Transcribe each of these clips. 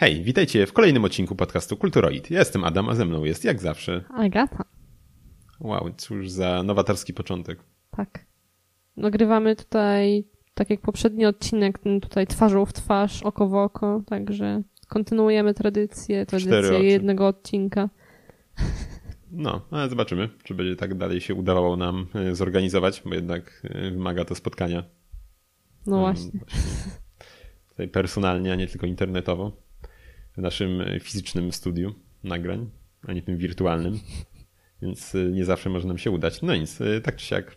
Hej, witajcie w kolejnym odcinku podcastu Kulturoid. Ja jestem Adam, a ze mną jest jak zawsze. Agata. Wow, cóż za nowatorski początek. Tak. Nagrywamy tutaj, tak jak poprzedni odcinek, tutaj twarzą w twarz, oko w oko, także kontynuujemy tradycję, tradycję jednego odcinka. No, ale zobaczymy, czy będzie tak dalej się udawało nam e, zorganizować, bo jednak e, wymaga to spotkania. No właśnie. właśnie tutaj personalnie, a nie tylko internetowo. W naszym e, fizycznym studiu nagrań, a nie tym wirtualnym. Więc nie zawsze może nam się udać. No nic, tak czy siak,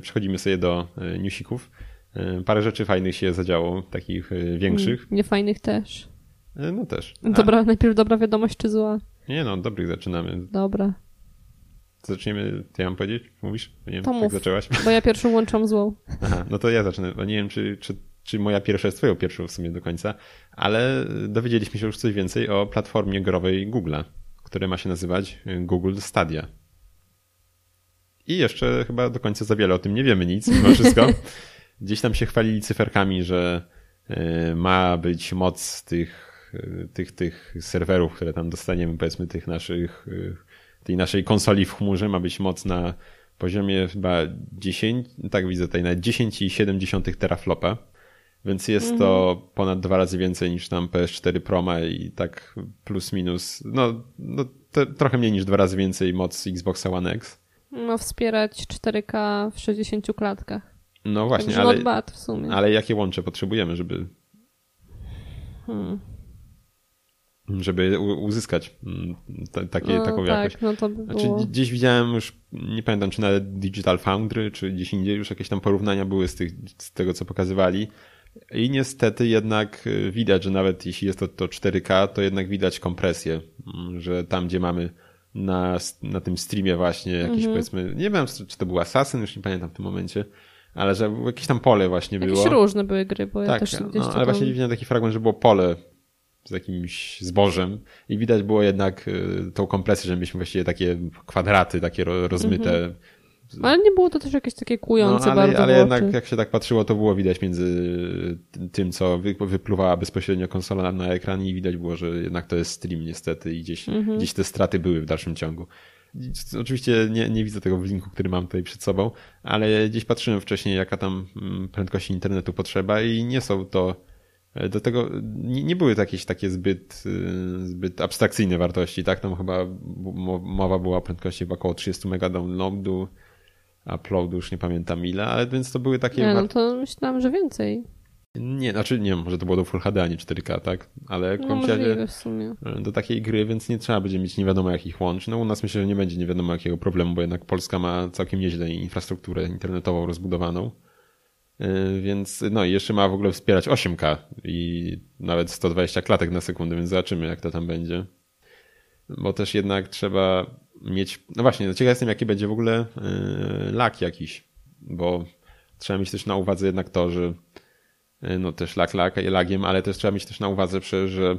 przechodzimy sobie do newsików. Parę rzeczy fajnych się zadziało, takich większych. Mm, niefajnych też. No też. Dobra, najpierw dobra wiadomość czy zła? Nie no, dobrych zaczynamy. Dobra. Zaczniemy, ty ja mam powiedzieć? Mówisz? Nie wiem, to tak mów, zaczęłaś. bo ja pierwszą łączam złą. Aha, no to ja zacznę, bo nie wiem, czy, czy, czy moja pierwsza jest twoją pierwszą w sumie do końca, ale dowiedzieliśmy się już coś więcej o platformie growej Google'a, która ma się nazywać Google Stadia. I jeszcze chyba do końca za wiele o tym nie wiemy nic, mimo wszystko. Gdzieś tam się chwalili cyferkami, że e, ma być moc tych, e, tych, tych serwerów, które tam dostaniemy, powiedzmy tych naszych tej naszej konsoli w chmurze ma być moc na poziomie chyba 10, tak widzę tutaj, na 10,7 teraflopa. Więc jest mm. to mhm. ponad dwa razy więcej niż tam PS4 Pro ma i tak plus minus, no, no te, trochę mniej niż dwa razy więcej moc Xboxa One X. Ma wspierać 4K w 60 klatkach. No właśnie, ale, w sumie. ale jakie łącze potrzebujemy, żeby hmm żeby uzyskać mm, t- takie, no, taką tak, jakość. No to by znaczy, było... znaczy, gdzieś widziałem już, nie pamiętam czy na Digital Foundry, czy gdzieś indziej już jakieś tam porównania były z, tych, z tego, co pokazywali. I niestety jednak y, widać, że nawet jeśli jest to, to 4K, to jednak widać kompresję, mm, że tam, gdzie mamy na, na tym streamie właśnie jakieś mhm. powiedzmy, nie wiem, czy to był Assassin, już nie pamiętam w tym momencie, ale że jakieś tam pole właśnie jakieś było. Jakieś różne były gry, bo tak, ja też gdzieś no, ale właśnie widziałem taki fragment, że było pole z jakimś zbożem i widać było jednak y, tą kompresję, że mieliśmy właściwie takie kwadraty, takie rozmyte. -hmm. Ale nie było to też jakieś takie kujące no, ale, bardzo Ale jednak jak się tak patrzyło, to było widać między tym, co wypluwała bezpośrednio konsola na ekran i widać było, że jednak to jest stream niestety i gdzieś, -hmm. gdzieś te straty były w dalszym ciągu. Oczywiście nie, nie widzę tego w linku, który mam tutaj przed sobą, ale gdzieś patrzyłem wcześniej, jaka tam mm, prędkości internetu potrzeba i nie są to E, do tego nie, nie były jakieś takie zbyt, y, zbyt abstrakcyjne wartości, tak? Tam chyba mowa była o prędkości w około 30 mega downloadu, uploadu już nie pamiętam ile, ale więc to były takie... Nie, no to myślałem, że więcej. Nie, znaczy nie wiem, może to było do Full HD, a nie 4K, tak? Ale no, możliwe w sumie. E, do takiej gry, więc nie trzeba będzie mieć nie wiadomo jakich łącz. No u nas myślę, że nie będzie nie wiadomo jakiego problemu, bo jednak Polska ma całkiem nieźle infrastrukturę internetową rozbudowaną. Y, więc no i jeszcze ma w ogóle wspierać 8K i nawet 120 klatek na sekundę, więc zobaczymy jak to tam będzie. Bo też jednak trzeba mieć, no właśnie, no ciekaw jestem jaki będzie w ogóle yy, lak jakiś, bo trzeba mieć też na uwadze jednak to, że yy, no też lak, lak lagiem, ale też trzeba mieć też na uwadze, że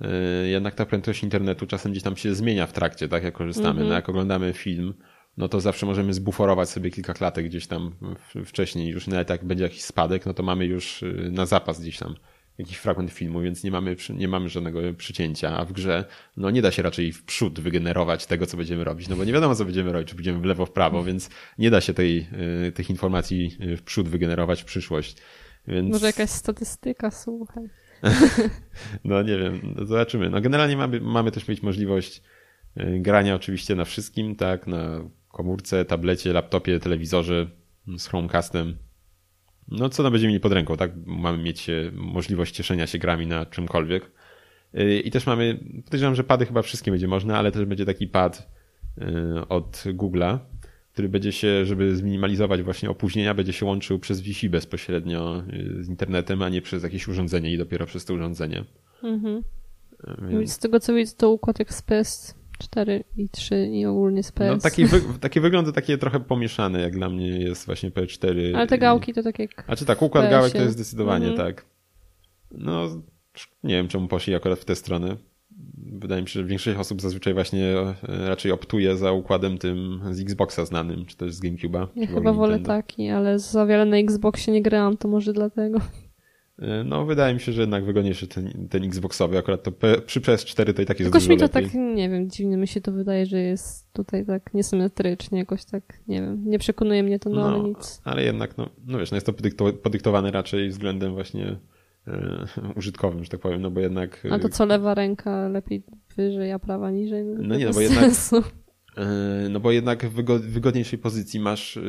yy, jednak ta prędkość internetu czasem gdzieś tam się zmienia w trakcie, tak jak korzystamy. Mm -hmm. No jak oglądamy film, no to zawsze możemy zbuforować sobie kilka klatek gdzieś tam wcześniej. Już nawet jak będzie jakiś spadek, no to mamy już na zapas gdzieś tam jakiś fragment filmu, więc nie mamy, nie mamy żadnego przycięcia, a w grze no nie da się raczej w przód wygenerować tego, co będziemy robić, no bo nie wiadomo, co będziemy robić, czy będziemy w lewo, w prawo, więc nie da się tej, y, tych informacji y, w przód wygenerować w przyszłość. Więc... Może jakaś statystyka, słuchaj. no nie wiem, no zobaczymy. No generalnie mamy, mamy też mieć możliwość grania oczywiście na wszystkim, tak, na komórce, tablecie, laptopie, telewizorze z Chromecastem. No co tam będziemy mieli pod ręką, tak? Mamy mieć e, możliwość cieszenia się grami na czymkolwiek. E, I też mamy, podejrzewam, że pady chyba wszystkie będzie można, ale też będzie taki pad e, od Google'a, który będzie się, żeby zminimalizować właśnie opóźnienia, będzie się łączył przez Wi-Fi bezpośrednio z internetem, a nie przez jakieś urządzenie i dopiero przez to urządzenie. Mhm. Więc... Z tego co widzę, to układ Express 4 i 3 i ogólnie z PS. No, taki, wy, taki wygląd takie trochę pomieszane, jak dla mnie jest właśnie PS4. Ale te gałki to tak jak. A czy tak, układ gałek to jest zdecydowanie mhm. tak. No, nie wiem, czemu poszli akurat w tę stronę. Wydaje mi się, że większość osób zazwyczaj właśnie e, raczej optuje za układem tym z Xboxa znanym, czy też z GameCube'a. Ja chyba wolę taki, ale za wiele na Xboxie nie grałam, to może dlatego. E, no, wydaje mi się, że jednak wygodniejszy ten, ten Xboxowy. Akurat to przy PS4 to i tak jest Jakoś mi to lepiej. tak, nie wiem, dziwnie mi się to wydaje, że jest tutaj tak niesymetrycznie, jakoś tak, nie wiem, nie przekonuje mnie to, no, no ale nic. Ale jednak, no, no wiesz, no jest to podyktowane raczej względem właśnie e, użytkowym, że tak powiem, no bo jednak... A to co, lewa ręka lepiej wyżej, a prawa niżej? No, no nie, no bo jednak... E, no bo jednak w wygodniejszej pozycji masz e,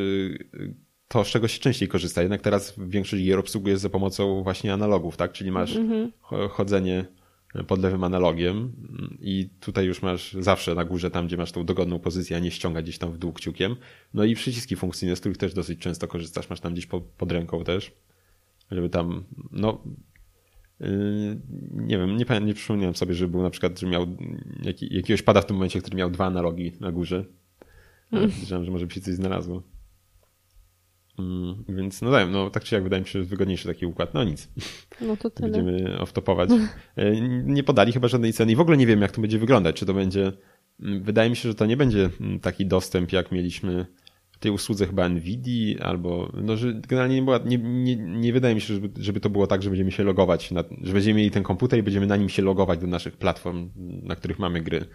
to, z czego się częściej korzysta. Jednak teraz większość gier obsługuje za pomocą właśnie analogów, tak? Czyli masz mm -hmm. chodzenie pod lewym analogiem i tutaj już masz zawsze na górze, tam gdzie masz tą dogodną pozycję, a nie ściąga gdzieś tam w dół kciukiem. No i przyciski funkcyjne, z których też dosyć często korzystasz, masz tam gdzieś po, pod ręką też, żeby tam, no yy, nie wiem, nie, nie przypomniałem sobie, żeby był na przykład, że miał jaki, jakiegoś pada w tym momencie, który miał dwa analogi na górze. Mm. Myślałem, że może by się coś znalazło. Mm, więc no dałem, no tak czy jak wydaje mi się, że wygodniejszy taki układ. No nic. No to tyle. Będziemy off-topować. E, nie podali chyba żadnej ceny i w ogóle nie wiem, jak to będzie wyglądać. Czy to będzie. Mm, wydaje mi się, że to nie będzie mm, taki dostęp, jak mieliśmy w tej usłudze chyba Nvidia, albo no, że generalnie nie, była, nie, nie, nie wydaje mi się, żeby, żeby to było tak, że będziemy się logować, na, że będziemy mieli ten komputer i będziemy na nim się logować do naszych platform, na których mamy gry.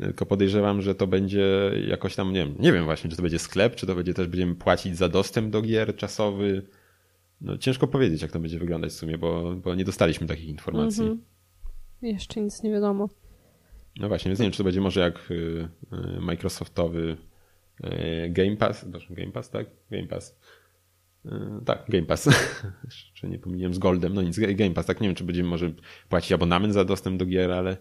Tylko podejrzewam, że to będzie jakoś tam, nie wiem, nie wiem właśnie, czy to będzie sklep, czy to będzie też będziemy płacić za dostęp do gier czasowy. No ciężko powiedzieć, jak to będzie wyglądać w sumie, bo, bo nie dostaliśmy takich informacji. Mhm. Jeszcze nic nie wiadomo. No właśnie, więc nie wiem, czy to będzie może jak y, y, Microsoftowy y, Game Pass, Game Pass, tak? Game Pass. Tak, Game Pass. Czy nie pomyliłem z Goldem, no nic, Game Pass, tak nie wiem, czy będziemy może płacić abonament za dostęp do gier, ale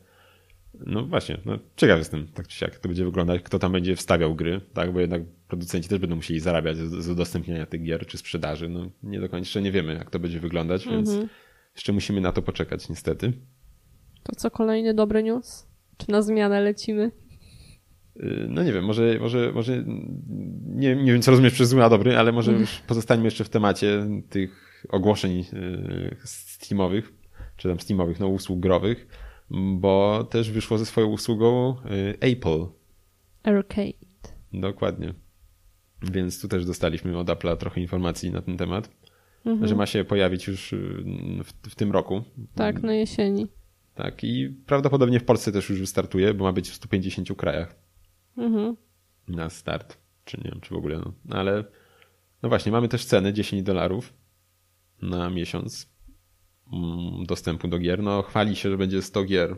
no właśnie, no ciekaw jestem, tak czy siak, jak to będzie wyglądać, kto tam będzie wstawiał gry, tak, bo jednak producenci też będą musieli zarabiać z, z udostępniania tych gier czy sprzedaży, no nie do końca jeszcze nie wiemy, jak to będzie wyglądać, mm -hmm. więc mhm. jeszcze musimy na to poczekać, niestety. To co, kolejny dobry news? Czy na zmianę lecimy? Y, no nie wiem, może, może, może nie, nie wiem, co rozumiesz przez zły, a dobry, ale może już pozostańmy jeszcze w temacie tych ogłoszeń y, Steamowych, czy tam Steamowych, no usług growych bo też wyszło ze swoją usługą y, Apple. Arcade. Dokładnie. Więc tu też dostaliśmy od Apple'a trochę informacji na ten temat, mhm. że ma się pojawić już y, w, w, tym roku. Tak, na jesieni. Tak, i prawdopodobnie w Polsce też już wystartuje, bo ma być w 150 krajach mhm. na start. Czy nie wiem, czy w ogóle, no. Ale no właśnie, mamy też ceny 10 dolarów na miesiąc dostępu do gier. No, chwali się, że będzie 100 gier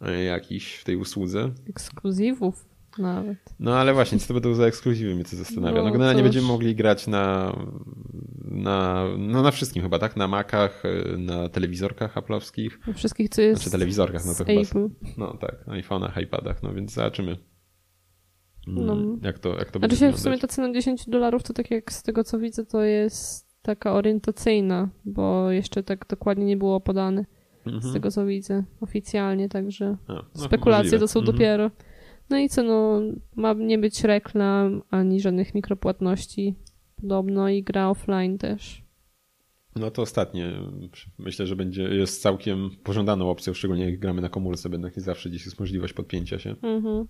e, jakiś w tej usłudze. Ekskluzywów nawet. No ale właśnie, co to będą za ekskluzywy, mnie to zastanawia. No, no generalnie będziemy mogli grać na, na, no na wszystkim chyba, tak? Na Macach, e, na telewizorkach Apple'owskich. Na wszystkich, co jest Znaczy telewizorkach, no to chyba. Apple. No tak, na iPhone'ach, iPadach, no więc zobaczymy. Mm, no. Jak to, jak to będzie Znaczy się w sumie ta cena 10 dolarów to tak jak z tego co widzę to jest taka orientacyjna, bo jeszcze tak dokładnie nie było podane mhm. z tego co widzę oficjalnie, także A, no, spekulacje możliwe. to są mhm. dopiero. No i co, no ma nie być reklam, ani żadnych mikropłatności podobno i gra offline też. No to ostatnie. Myślę, że będzie jest całkiem pożądaną opcją, szczególnie jak gramy na komórce, jednak nie zawsze gdzieś jest możliwość podpięcia się. Mhm.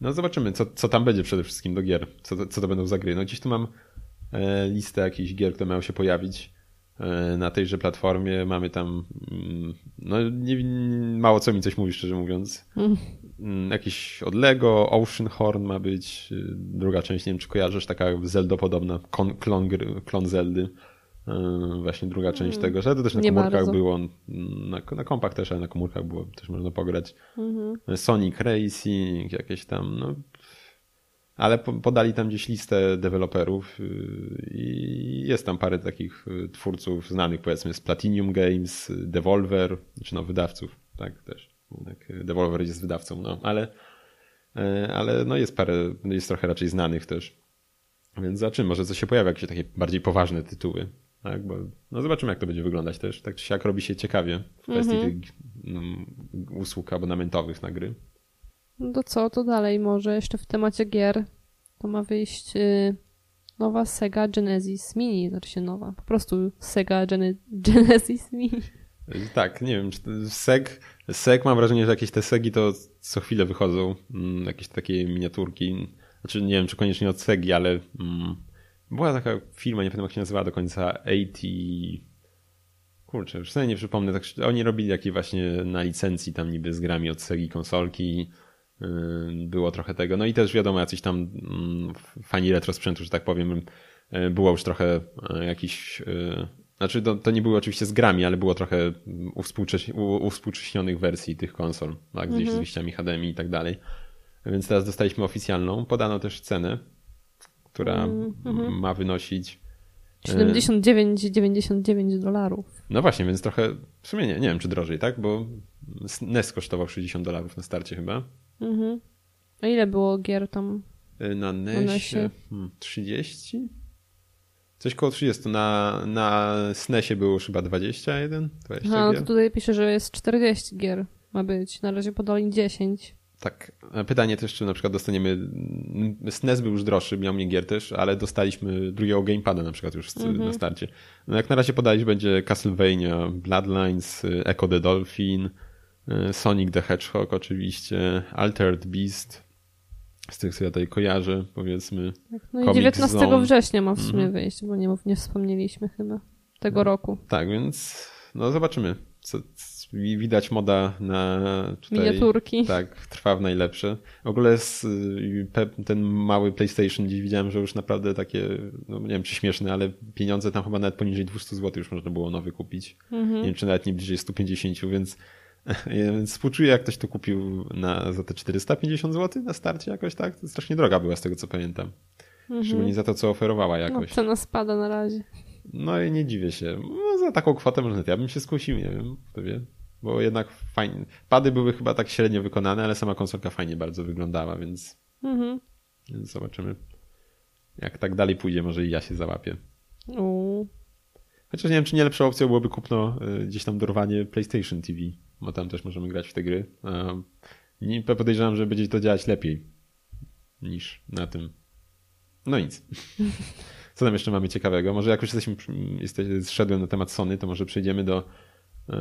No zobaczymy, co, co tam będzie przede wszystkim do gier. Co, co to będą za gry. No gdzieś tu mam listę jakichś gier, które mają się pojawić e, na tejże platformie. Mamy tam, mm, no nie, mało co mi coś mówi, szczerze mówiąc. Mm. Jakiś od Lego, Oceanhorn ma być, y, druga część, nie wiem czy kojarzysz, taka Zelda podobna, klon, klon Zeldy. E, właśnie druga część mm. tego, że to też na nie komórkach bardzo. było, na, na kompach też, ale na komórkach było, też można pograć. Mm -hmm. Sonic Racing, jakieś tam, no ale podali tam gdzieś listę deweloperów y, i jest tam parę takich y, twórców znanych, powiedzmy z Platinum Games, Devolver, czy no wydawców, tak też. Devolver jest wydawcą, no, ale, ale no jest parę, jest trochę raczej znanych też. Więc zobaczymy, może co się pojawia, jakieś takie bardziej poważne tytuły. Tak, bo no zobaczymy, jak to będzie wyglądać też. Tak czy siak robi się ciekawie w kwestii mm -hmm. tych no, usług abonamentowych na gry. No to co, to dalej może jeszcze w temacie gier. To ma wyjść y, nowa Sega Genesis Mini, znaczy się nowa, po prostu Sega Gen Genesis Mini. Tak, nie wiem, czy Seg, Seg mam wrażenie, że jakieś te Segi to co chwilę wychodzą, mm, jakieś takie miniaturki, znaczy nie wiem, czy koniecznie od Segi, ale mm, była taka firma, nie pamiętam jak się nazywała do końca, AT kurczę, już sobie nie przypomnę, tak, oni robili jakieś właśnie na licencji tam niby z grami od Segi konsolki, było trochę tego, no i też wiadomo, jacyś tam mm, fani retro sprzętu, że tak powiem, yy, było już trochę yy, jakiś, znaczy to, to nie było oczywiście z grami, ale było trochę uwspółcześnionych wersji tych konsol, tak, gdzieś mhm. z wyjściami HDMI i tak dalej, więc teraz dostaliśmy oficjalną, podano też cenę, która mhm. ma wynosić 79,99 dolarów. No właśnie, więc trochę, w sumie nie, nie wiem czy drożej, tak? Bo NES kosztował 60 dolarów na starcie chyba. Mhm. A ile było gier tam? Y, na NESie, 30? Hmm, Coś koło 30. Na, na SNESie było chyba 21, 20 no to tutaj pisze, że jest 40 gier ma być. Na razie podali 10. Tak. Pytanie też, czy na przykład dostaniemy. SNES był już droższy, miał mnie gier też, ale dostaliśmy drugiego gamepada na przykład już mm -hmm. na starcie. No jak na razie podali, że będzie Castlevania, Bloodlines, Echo the Dolphin, y, Sonic the Hedgehog oczywiście, Altered Beast, z tych, co ja tutaj kojarzę, powiedzmy. Tak, no i 19 Zone. września ma w sumie mm -hmm. wyjść, bo nie, nie wspomnieliśmy chyba tego no, roku. Tak, więc no zobaczymy, co, widać moda na tutaj, miniaturki. Tak, trwa w najlepsze. W ogóle jest ten mały PlayStation gdzieś widziałem, że już naprawdę takie, no nie wiem czy śmieszne, ale pieniądze tam chyba nawet poniżej 200 zł już można było nowy kupić. Mhm. Nie wiem czy nawet nie bliżej 150, więc więc współczuję, jak ktoś to kupił na, za te 450 zł na starcie jakoś tak. To strasznie droga była z tego, co pamiętam. Mhm. Szczególnie za to, co oferowała jakoś. No, cena spada na razie. No i nie dziwię się. No, za taką kwotę może ja bym się skusił, nie wiem, kto wie bo jednak fajnie. Pady były chyba tak średnio wykonane, ale sama konsolka fajnie bardzo wyglądała, więc, mhm. więc zobaczymy. Jak tak dalej pójdzie, może i ja się załapię. U. Chociaż nie wiem, czy nie lepszą opcją byłoby kupno y, gdzieś tam dorwanie PlayStation TV, bo tam też możemy grać w te gry. Podejrzewam, że będzie to działać lepiej niż na tym. No nic. Co tam jeszcze mamy ciekawego? Może jak już jesteśmy, jesteśmy zszedłem na temat Sony, to może przejdziemy do E,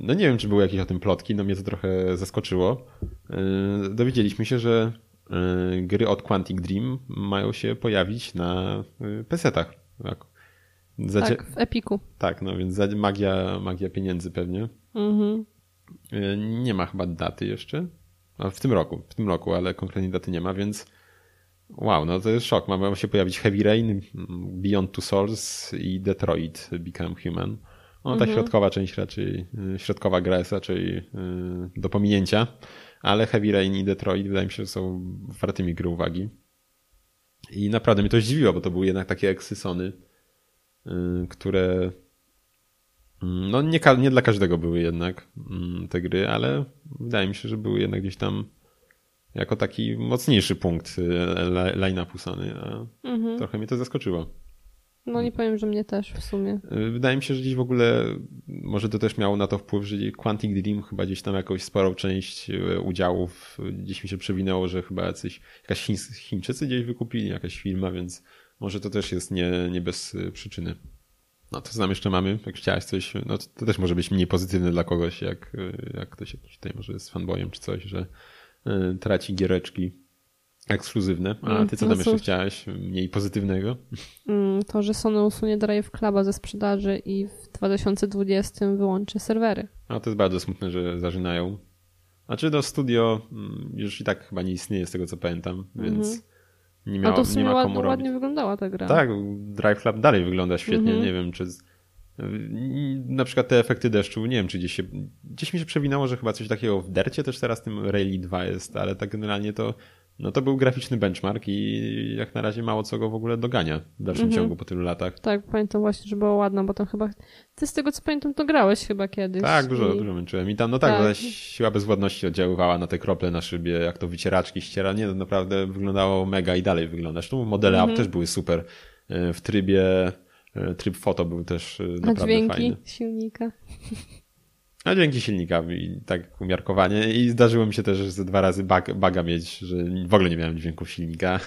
no nie wiem, czy były jakieś o tym plotki, no mnie to trochę zaskoczyło. E, dowiedzieliśmy się, że e, gry od Quantic Dream mają się pojawić na PC-tach. Tak, Zadzie... tak w Epiku. Tak, no więc magia, magia pieniędzy pewnie. Mhm. Nie ma chyba daty jeszcze. A w tym roku, w tym roku, ale konkretnej daty nie ma, więc wow, no to jest szok. Ma się pojawić Heavy Rain, Beyond Two Souls i Detroit Become Human. No, ta mhm. środkowa część raczej, y, środkowa gra jest raczej y, do pominięcia, ale Heavy Rain i Detroit wydaje mi się, że są wartymi gry uwagi. I naprawdę mnie to zdziwiło, bo to były jednak takie eksysony, y, które mm, no nie, nie dla każdego były jednak mm, te gry, ale wydaje mi się, że były jednak gdzieś tam jako taki mocniejszy punkt line-upu Sony, a mhm. trochę mnie to zaskoczyło. No nie powiem, że mnie też w sumie. Y, wydaje mi się, że gdzieś w ogóle może to też miało na to wpływ, że Quantic Dream chyba gdzieś tam jakąś sporą część y, udziałów gdzieś mi się przewinęło, że chyba jacyś, jakaś Chiń, Chińczycy gdzieś wykupili, jakaś firma, więc może to też jest nie, nie bez y, przyczyny. No to co nam jeszcze mamy? Jak chciałaś coś, no to, to też może być mniej pozytywne dla kogoś, jak, jak ktoś jakiś tutaj może jest fanboyem czy coś, że traci giereczki Ekskluzywne. A ty co tam no jeszcze chciałaś? Mniej pozytywnego? Mm, to, że Sony usunie Drive Cluba ze sprzedaży i w 2020 wyłączy serwery. A to jest bardzo smutne, że zażynają. Znaczy do studio mm, już i tak chyba nie istnieje z tego co pamiętam, więc mhm. Nie miało, A to w sumie nie ma komu ładnie, ładnie wyglądała ta gra. Tak, Drive Club dalej wygląda świetnie. Mhm. Nie wiem, czy na przykład te efekty deszczu, nie wiem, czy gdzieś się, gdzieś mi się przewinęło, że chyba coś takiego w Dercie też teraz tym Rally 2 jest, ale tak generalnie to no to był graficzny benchmark i jak na razie mało co go w ogóle dogania w dalszym mhm. ciągu po tylu latach. Tak, pamiętam właśnie, że było ładna, bo tam chyba, ty z tego co pamiętam to grałeś chyba kiedyś. Tak, dużo, i... dużo męczyłem i tam, no tak, tak. siła bezwładności oddziaływała na te krople na szybie, jak to wycieraczki ściera, nie, to naprawdę wyglądało mega i dalej wygląda. Zresztą modele mhm. też były super e, w trybie, e, tryb foto był też e, naprawdę A dźwięki fajny. silnika. A dzięki silnikowi tak umiarkowanie i zdarzyło mi się też ze dwa razy bug, buga mieć, że w ogóle nie miałem dźwięków silnika.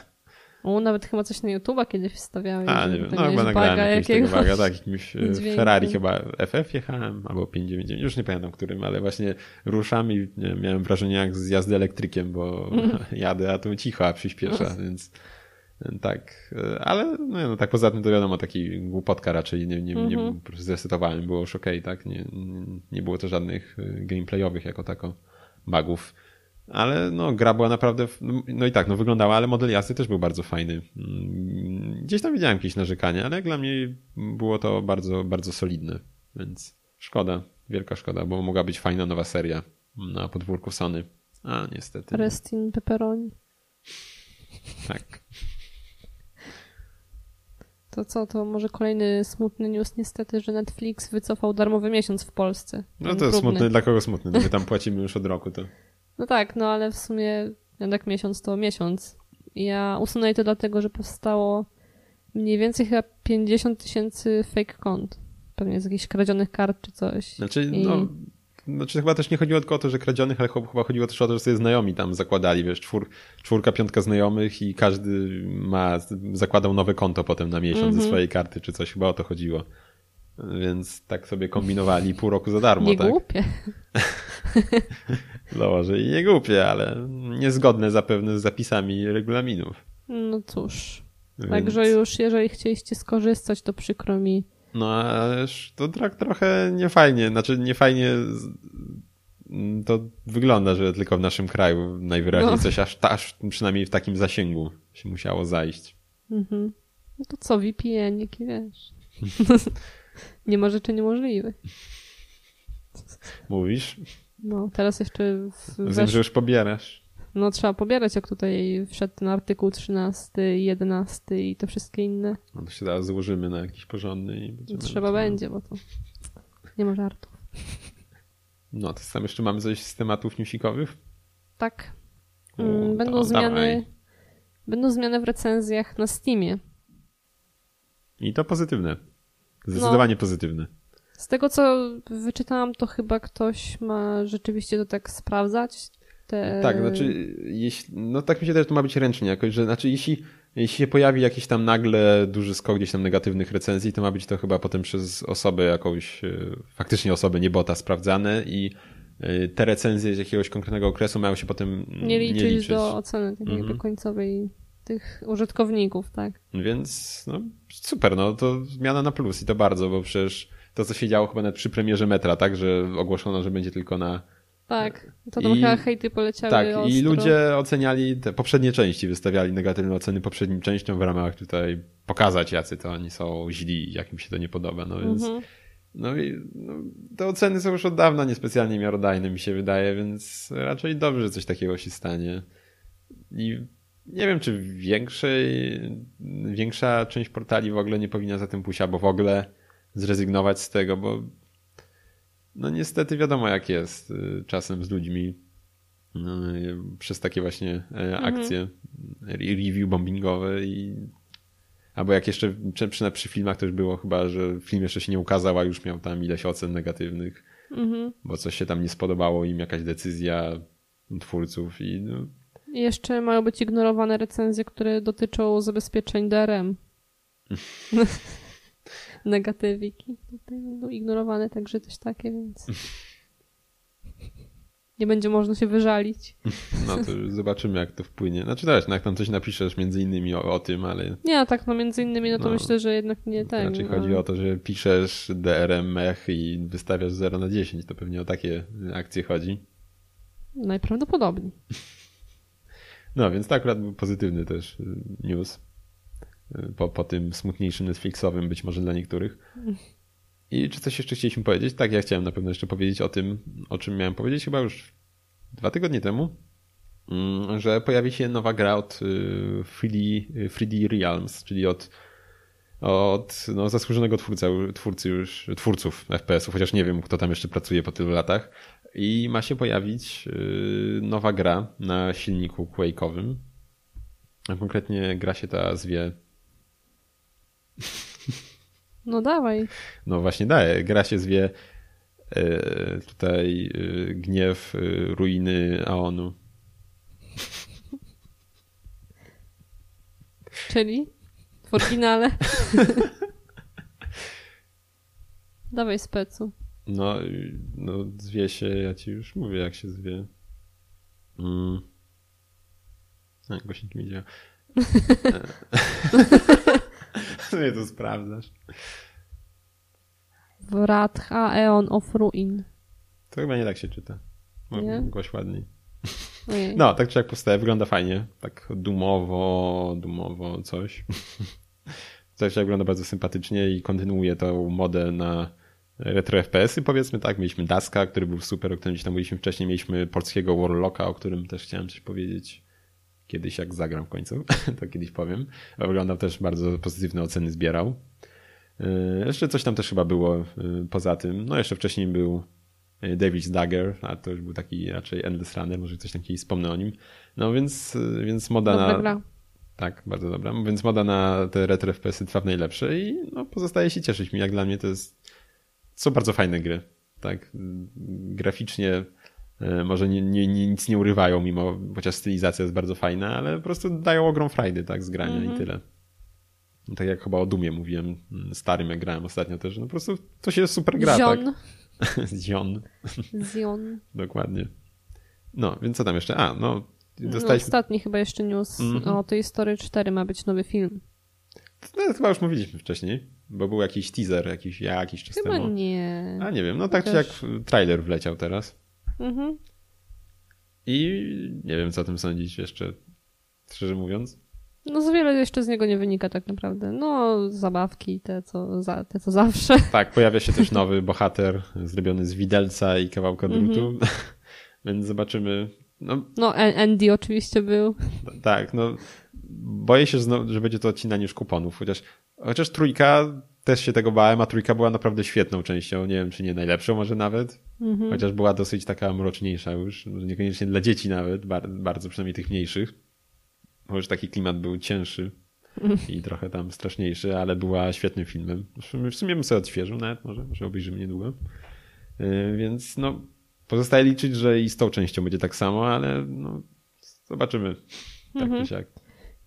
O, nawet chyba coś na YouTube'a kiedyś wstawiałem. A, nie wiem, no chyba nagrałem jakiegoś, baga, tak, jakimś e, dźwięku. Ferrari chyba FF jechałem, albo 599, już nie pamiętam którym, ale właśnie ruszam i miałem wrażenie jak z jazdy elektrykiem, bo jadę, a tu cicho, a przyspiesza, więc Tak, ale no, no, tak poza tym to wiadomo, taki głupotka raczej, nie, nie, nie mm -hmm. zresetowałem, było już okej, okay, tak? Nie, nie było to żadnych gameplayowych jako tako bugów. Ale no, gra była naprawdę, no i tak, no wyglądała, ale model jazdy też był bardzo fajny. Mm, gdzieś tam widziałem jakieś narzekania, ale jak dla mnie było to bardzo, bardzo solidne, więc szkoda, wielka szkoda, bo mogła być fajna nowa seria na podwórku Sony, a niestety. Restin pepperoni. Tak. To co, to może kolejny smutny news niestety, że Netflix wycofał darmowy miesiąc w Polsce. No to smutny, dla kogo smutny? No my tam płacimy już od roku, to... No tak, no ale w sumie jednak miesiąc to miesiąc. Ja usunęli to dlatego, że powstało mniej więcej chyba 50 tysięcy fake kont. Pewnie z jakichś kradzionych kart czy coś. Znaczy, I... no, znaczy chyba też nie chodziło tylko o to, że kradzionych, ale chyba chodziło też o to, że sobie znajomi tam zakładali, wiesz, czwór, czwórka, piątka znajomych i każdy ma, zakładał nowe konto potem na miesiąc mm -hmm. ze mhm. swojej karty czy coś, chyba o to chodziło. Więc tak sobie kombinowali pół roku za darmo, nie tak? Głupie. Założę i nie głupie, ale niezgodne zapewne z zapisami regulaminów. No cóż. Więc... Także już jeżeli chcieliście skorzystać, to przykro mi. No ależ to tak trochę niefajnie, znaczy niefajnie to wygląda, że tylko w naszym kraju najwyraźniej no. coś aż, aż przynajmniej w takim zasięgu się musiało zajść. Mhm. No to co, VPN, jaki wiesz. Nie ma rzeczy niemożliwych. Mówisz? No, teraz jeszcze... W, Wiem, że już pobierasz. No, trzeba pobierać, jak tutaj wszedł ten artykuł 13, 11 i te wszystkie inne. No to się teraz złożymy na jakiś porządny i będziemy... Trzeba będzie, bo to nie ma żartów. No, to tam jeszcze mamy coś z tematów newsikowych? Tak. Mm, będą zmiany... Będą zmiany w recenzjach na Steamie. I to pozytywne. Zdecydowanie no, pozytywne. Z tego, co wyczytałam, to chyba ktoś ma rzeczywiście to tak sprawdzać. Te... Tak, znaczy, jeśli, no tak mi się też to ma być ręcznie jakoś, że znaczy jeśli, jeśli się pojawi jakiś tam nagle duży skok gdzieś tam negatywnych recenzji, to ma być to chyba potem przez osobę jakąś, e, faktycznie osobę, nie bota sprawdzane i e, te recenzje z jakiegoś konkretnego okresu mają się potem nie liczyć, nie liczyć. do oceny tak mhm. końcowej tych użytkowników, tak. Więc no, super, no to zmiana na plus i to bardzo, bo przecież to, co się działo chyba nawet przy premierze Metra, tak, że ogłoszono, że będzie tylko na tak, to tam I, chyba hejty poleciały Tak, ostro. i ludzie oceniali te poprzednie części, wystawiali negatywne oceny poprzednim częściom w ramach tutaj pokazać, jacy to oni są źli, jak im się to nie podoba, no więc mhm. no i no, te oceny są już od dawna niespecjalnie miarodajne, mi się wydaje, więc raczej dobrze, że coś takiego się stanie. I nie wiem, czy większej, większa część portali w ogóle nie powinna za tym pójść, albo w ogóle zrezygnować z tego, bo no niestety wiadomo jak jest y, czasem z ludźmi no, przez takie właśnie e, mhm. akcje mhm. review bombingowe i albo jak jeszcze przy, przy filmach też było chyba, że film jeszcze się nie ukazał, a już miał tam ileś ocen negatywnych, mhm. bo coś się tam nie spodobało im, jakaś decyzja twórców i no, jeszcze mają być ignorowane recenzje, które dotyczą zabezpieczeń DRM. Negatywiki tutaj będą ignorowane, także też takie, więc nie będzie można się wyżalić. No to zobaczymy, jak to wpłynie. Znaczy też, no jak tam coś napiszesz między innymi o, o tym, ale... Nie, tak, no między innymi, no to no, myślę, że jednak nie tak. Raczej no. chodzi o to, że piszesz DRM mech i wystawiasz 0 na 10, to pewnie o takie akcje chodzi. Najprawdopodobniej. No, więc to akurat był pozytywny też y, news. Y, po, po tym smutniejszym Netflixowym być może dla niektórych. I czy coś jeszcze chcieliśmy powiedzieć? Tak, ja chciałem na pewno jeszcze powiedzieć o tym, o czym miałem powiedzieć chyba już dwa tygodnie temu, mm, że pojawi się nowa gra od 3D, y, 3D Realms, czyli od, od no, zasłużonego twórca, twórcy już, twórców FPS-ów, chociaż nie wiem, kto tam jeszcze pracuje po tylu latach, i ma się pojawić y, nowa gra na silniku Quake'owym. Konkretnie gra się ta zwie. No dawaj. No właśnie daje. Gra się zwie y, tutaj y, Gniew Ruiny Aonu. Czyli? W oryginale? Dawaj specu. No, no zwie się, ja ci już mówię, jak się zwie. Mm. A, głośnik mi działa. Nie to sprawdzasz. Wratha Eon of Ruin. To chyba nie tak się czyta. Nie? Głoś ładniej. Ojej. No, tak czy jak powstaje, wygląda fajnie. Tak dumowo, dumowo coś. coś wygląda bardzo sympatycznie i kontynuuje tą modę na retro FPS-y, powiedzmy tak. Mieliśmy Daska, który był super, o którym gdzieś tam mówiliśmy wcześniej. Mieliśmy polskiego Warlocka, o którym też chciałem coś powiedzieć kiedyś, jak zagram w końcu. to kiedyś powiem. Wyglądał też bardzo pozytywne oceny zbierał. Yy, jeszcze coś tam też chyba było yy, poza tym. No jeszcze wcześniej był yy, David's Dagger, a to już był taki raczej Endless Runner, może coś tam kiedyś wspomnę o nim. No więc, więc moda Dobra na... Gra. Tak, bardzo dobra. Więc moda na te retro FPS-y trwa w najlepsze i no, pozostaje się cieszyć mi. Jak dla mnie to jest są bardzo fajne gry. Tak, graficznie może nie, nie, nic nie urywają, mimo chociaż stylizacja jest bardzo fajna, ale po prostu dają ogrom frajdy tak, z grania mm -hmm. i mhm. tyle. Tak jak chyba o Dumie mówiłem, mm, starym jak grałem ostatnio też, no po prostu to się super gra, Zion. tak? Zion. Zion. Dokładnie. No, więc co tam jeszcze? A, no, no dostaliśmy... No, ostatni chyba jeszcze news mm -hmm. o tej Story 4 ma być nowy film. No, chyba już mówiliśmy wcześniej, bo był jakiś teaser jakiś, ja jakiś czas chyba temu. nie. A nie wiem, no tak czy jak trailer wleciał teraz. Mhm. I nie wiem, co o tym sądzić jeszcze, szczerze mówiąc. No za wiele jeszcze z niego nie wynika tak naprawdę. No, zabawki, te co, za, te co zawsze. Tak, pojawia się też nowy bohater zrobiony z widelca i kawałka drutu, mm -hmm. więc zobaczymy. No, no, Andy oczywiście był. Tak, no boję się, że będzie to odcinanie już kuponów, chociaż, chociaż trójka też się tego bałem, a trójka była naprawdę świetną częścią. Nie wiem, czy nie najlepszą może nawet. Mhm. Chociaż była dosyć taka mroczniejsza już. Niekoniecznie dla dzieci nawet, bardzo przynajmniej tych mniejszych. Może taki klimat był cięższy i trochę tam straszniejszy, ale była świetnym filmem. W sumie bym sobie odświeżył nawet, może, może obejrzymy niedługo. Yy, więc no, pozostaje liczyć, że i z tą częścią będzie tak samo, ale no, zobaczymy. Tak mhm. czy siak.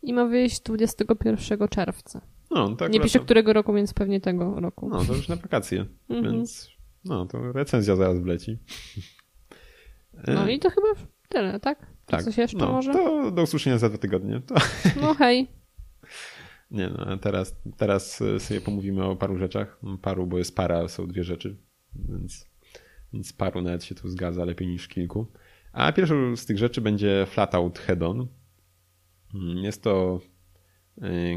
I ma wyjść 21 czerwca. No, tak Nie pisze którego roku, więc pewnie tego roku. No, to już na wakacje, mhm. więc no, to recenzja zaraz wleci. No i to chyba tyle, tak? tak. Coś jeszcze no, może? To do usłyszenia za dwa tygodnie. To... No hej. Nie no, teraz, teraz sobie pomówimy o paru rzeczach. Paru, bo jest para, są dwie rzeczy, więc, więc paru nawet się tu zgadza lepiej niż kilku. A pierwszą z tych rzeczy będzie Flatout Head-On. Jest to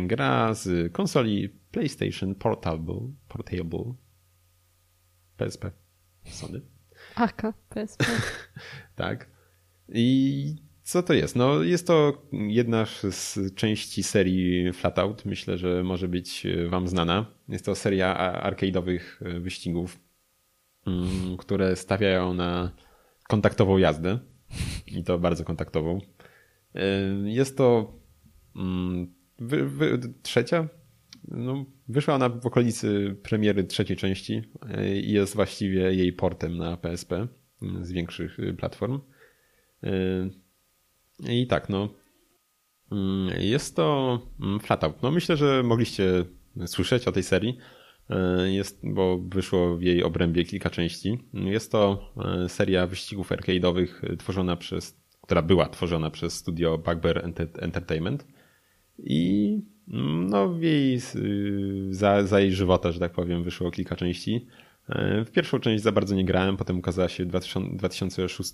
gra z konsoli PlayStation Portable, Portable PSP Sony. Aka, PSP. tak. I co to jest? No, jest to jedna z części serii Flatout. Myślę, że może być Wam znana. Jest to seria arcade'owych wyścigów, mm, które stawiają na kontaktową jazdę. I to bardzo kontaktową. Y, jest to mm, wy, wy, trzecia no, wyszła ona w okolicy premiery trzeciej części e, i jest właściwie jej portem na PSP z większych y, platform. E, I tak, no. Mm, jest to mm, Flatout. No myślę, że mogliście słyszeć o tej serii. E, jest, bo wyszło w jej obrębie kilka części. Jest to seria wyścigów arcade'owych tworzona przez, która była tworzona przez studio Bugbear Entertainment. I no, w jej, za, za jej żywota, że tak powiem, wyszło kilka części. E, w pierwszą część za bardzo nie grałem, potem ukazała się w 2006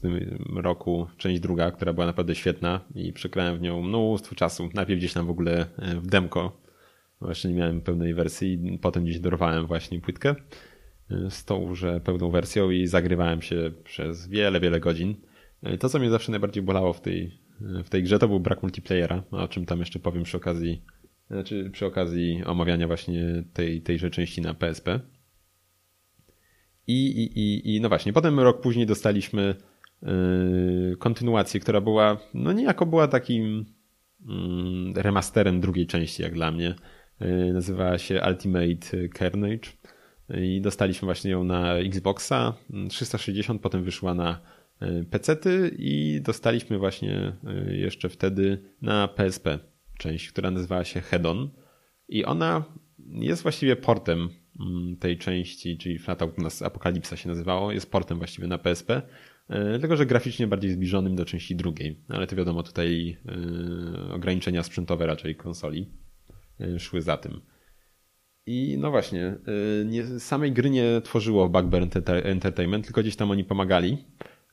roku część druga, która była naprawdę świetna i przegrałem w nią mnóstwo czasu. Najpierw gdzieś tam w ogóle e, w demko, jeszcze nie miałem pełnej wersji, potem gdzieś dorwałem właśnie płytkę e, z tą, że pełną wersją i zagrywałem się przez wiele, wiele godzin. To, co mnie zawsze najbardziej bolało w tej w tej grze to był brak multiplayera, o czym tam jeszcze powiem przy okazji, znaczy przy okazji omawiania właśnie tej, tejże części na PSP. I, i, i, i no właśnie, potem rok później dostaliśmy yy, kontynuację, która była, no niejako była takim yy, remasterem drugiej części, jak dla mnie. Yy, nazywała się Ultimate Carnage i dostaliśmy właśnie ją na Xboxa 360, potem wyszła na pecety i dostaliśmy właśnie e, jeszcze wtedy na PSP część, która nazywała się Hedon i ona jest właściwie portem mm, tej części, czyli Flatout nas Apokalipsa się nazywało, jest portem właściwie na PSP. Tylko, że graficznie bardziej zbliżonym do części drugiej. Ale to wiadomo, tutaj ograniczenia sprzętowe raczej konsoli szły za tym. I no właśnie, nie, samej gry nie tworzyło Bugbear Entertainment, tylko gdzieś tam oni pomagali.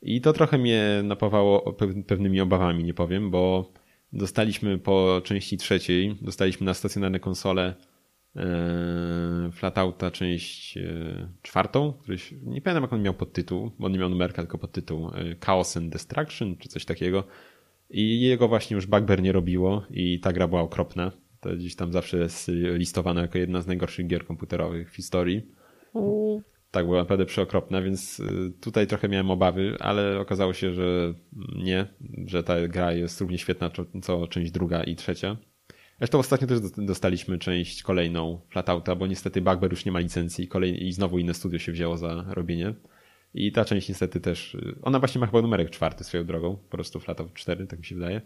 I to trochę mnie napawało pewnymi obawami, nie powiem, bo dostaliśmy po części trzeciej, dostaliśmy na stacjonarne konsole e, Flatouta część e, czwartą, któryś, nie pamiętam jak on miał podtytuł, bo on nie miał numerka, tylko podtytuł e, Chaos and Destruction, czy coś takiego. I jego właśnie już Bugbear nie robiło i ta gra była okropna. To gdzieś tam zawsze jest listowana jako jedna z najgorszych gier komputerowych w historii. Tak, była naprawdę przeokropna, więc y, tutaj trochę miałem obawy, ale okazało się, że nie, że ta gra jest równie świetna co część druga i trzecia. Zresztą ostatnio też dostaliśmy część kolejną Flatouta, bo niestety Bugbear już nie ma licencji i, kolej... i znowu inne studio się wzięło za robienie. I ta część niestety też, y, ona właśnie ma chyba numerek czwarty swoją drogą, po prostu Flatout 4, tak mi się wydaje.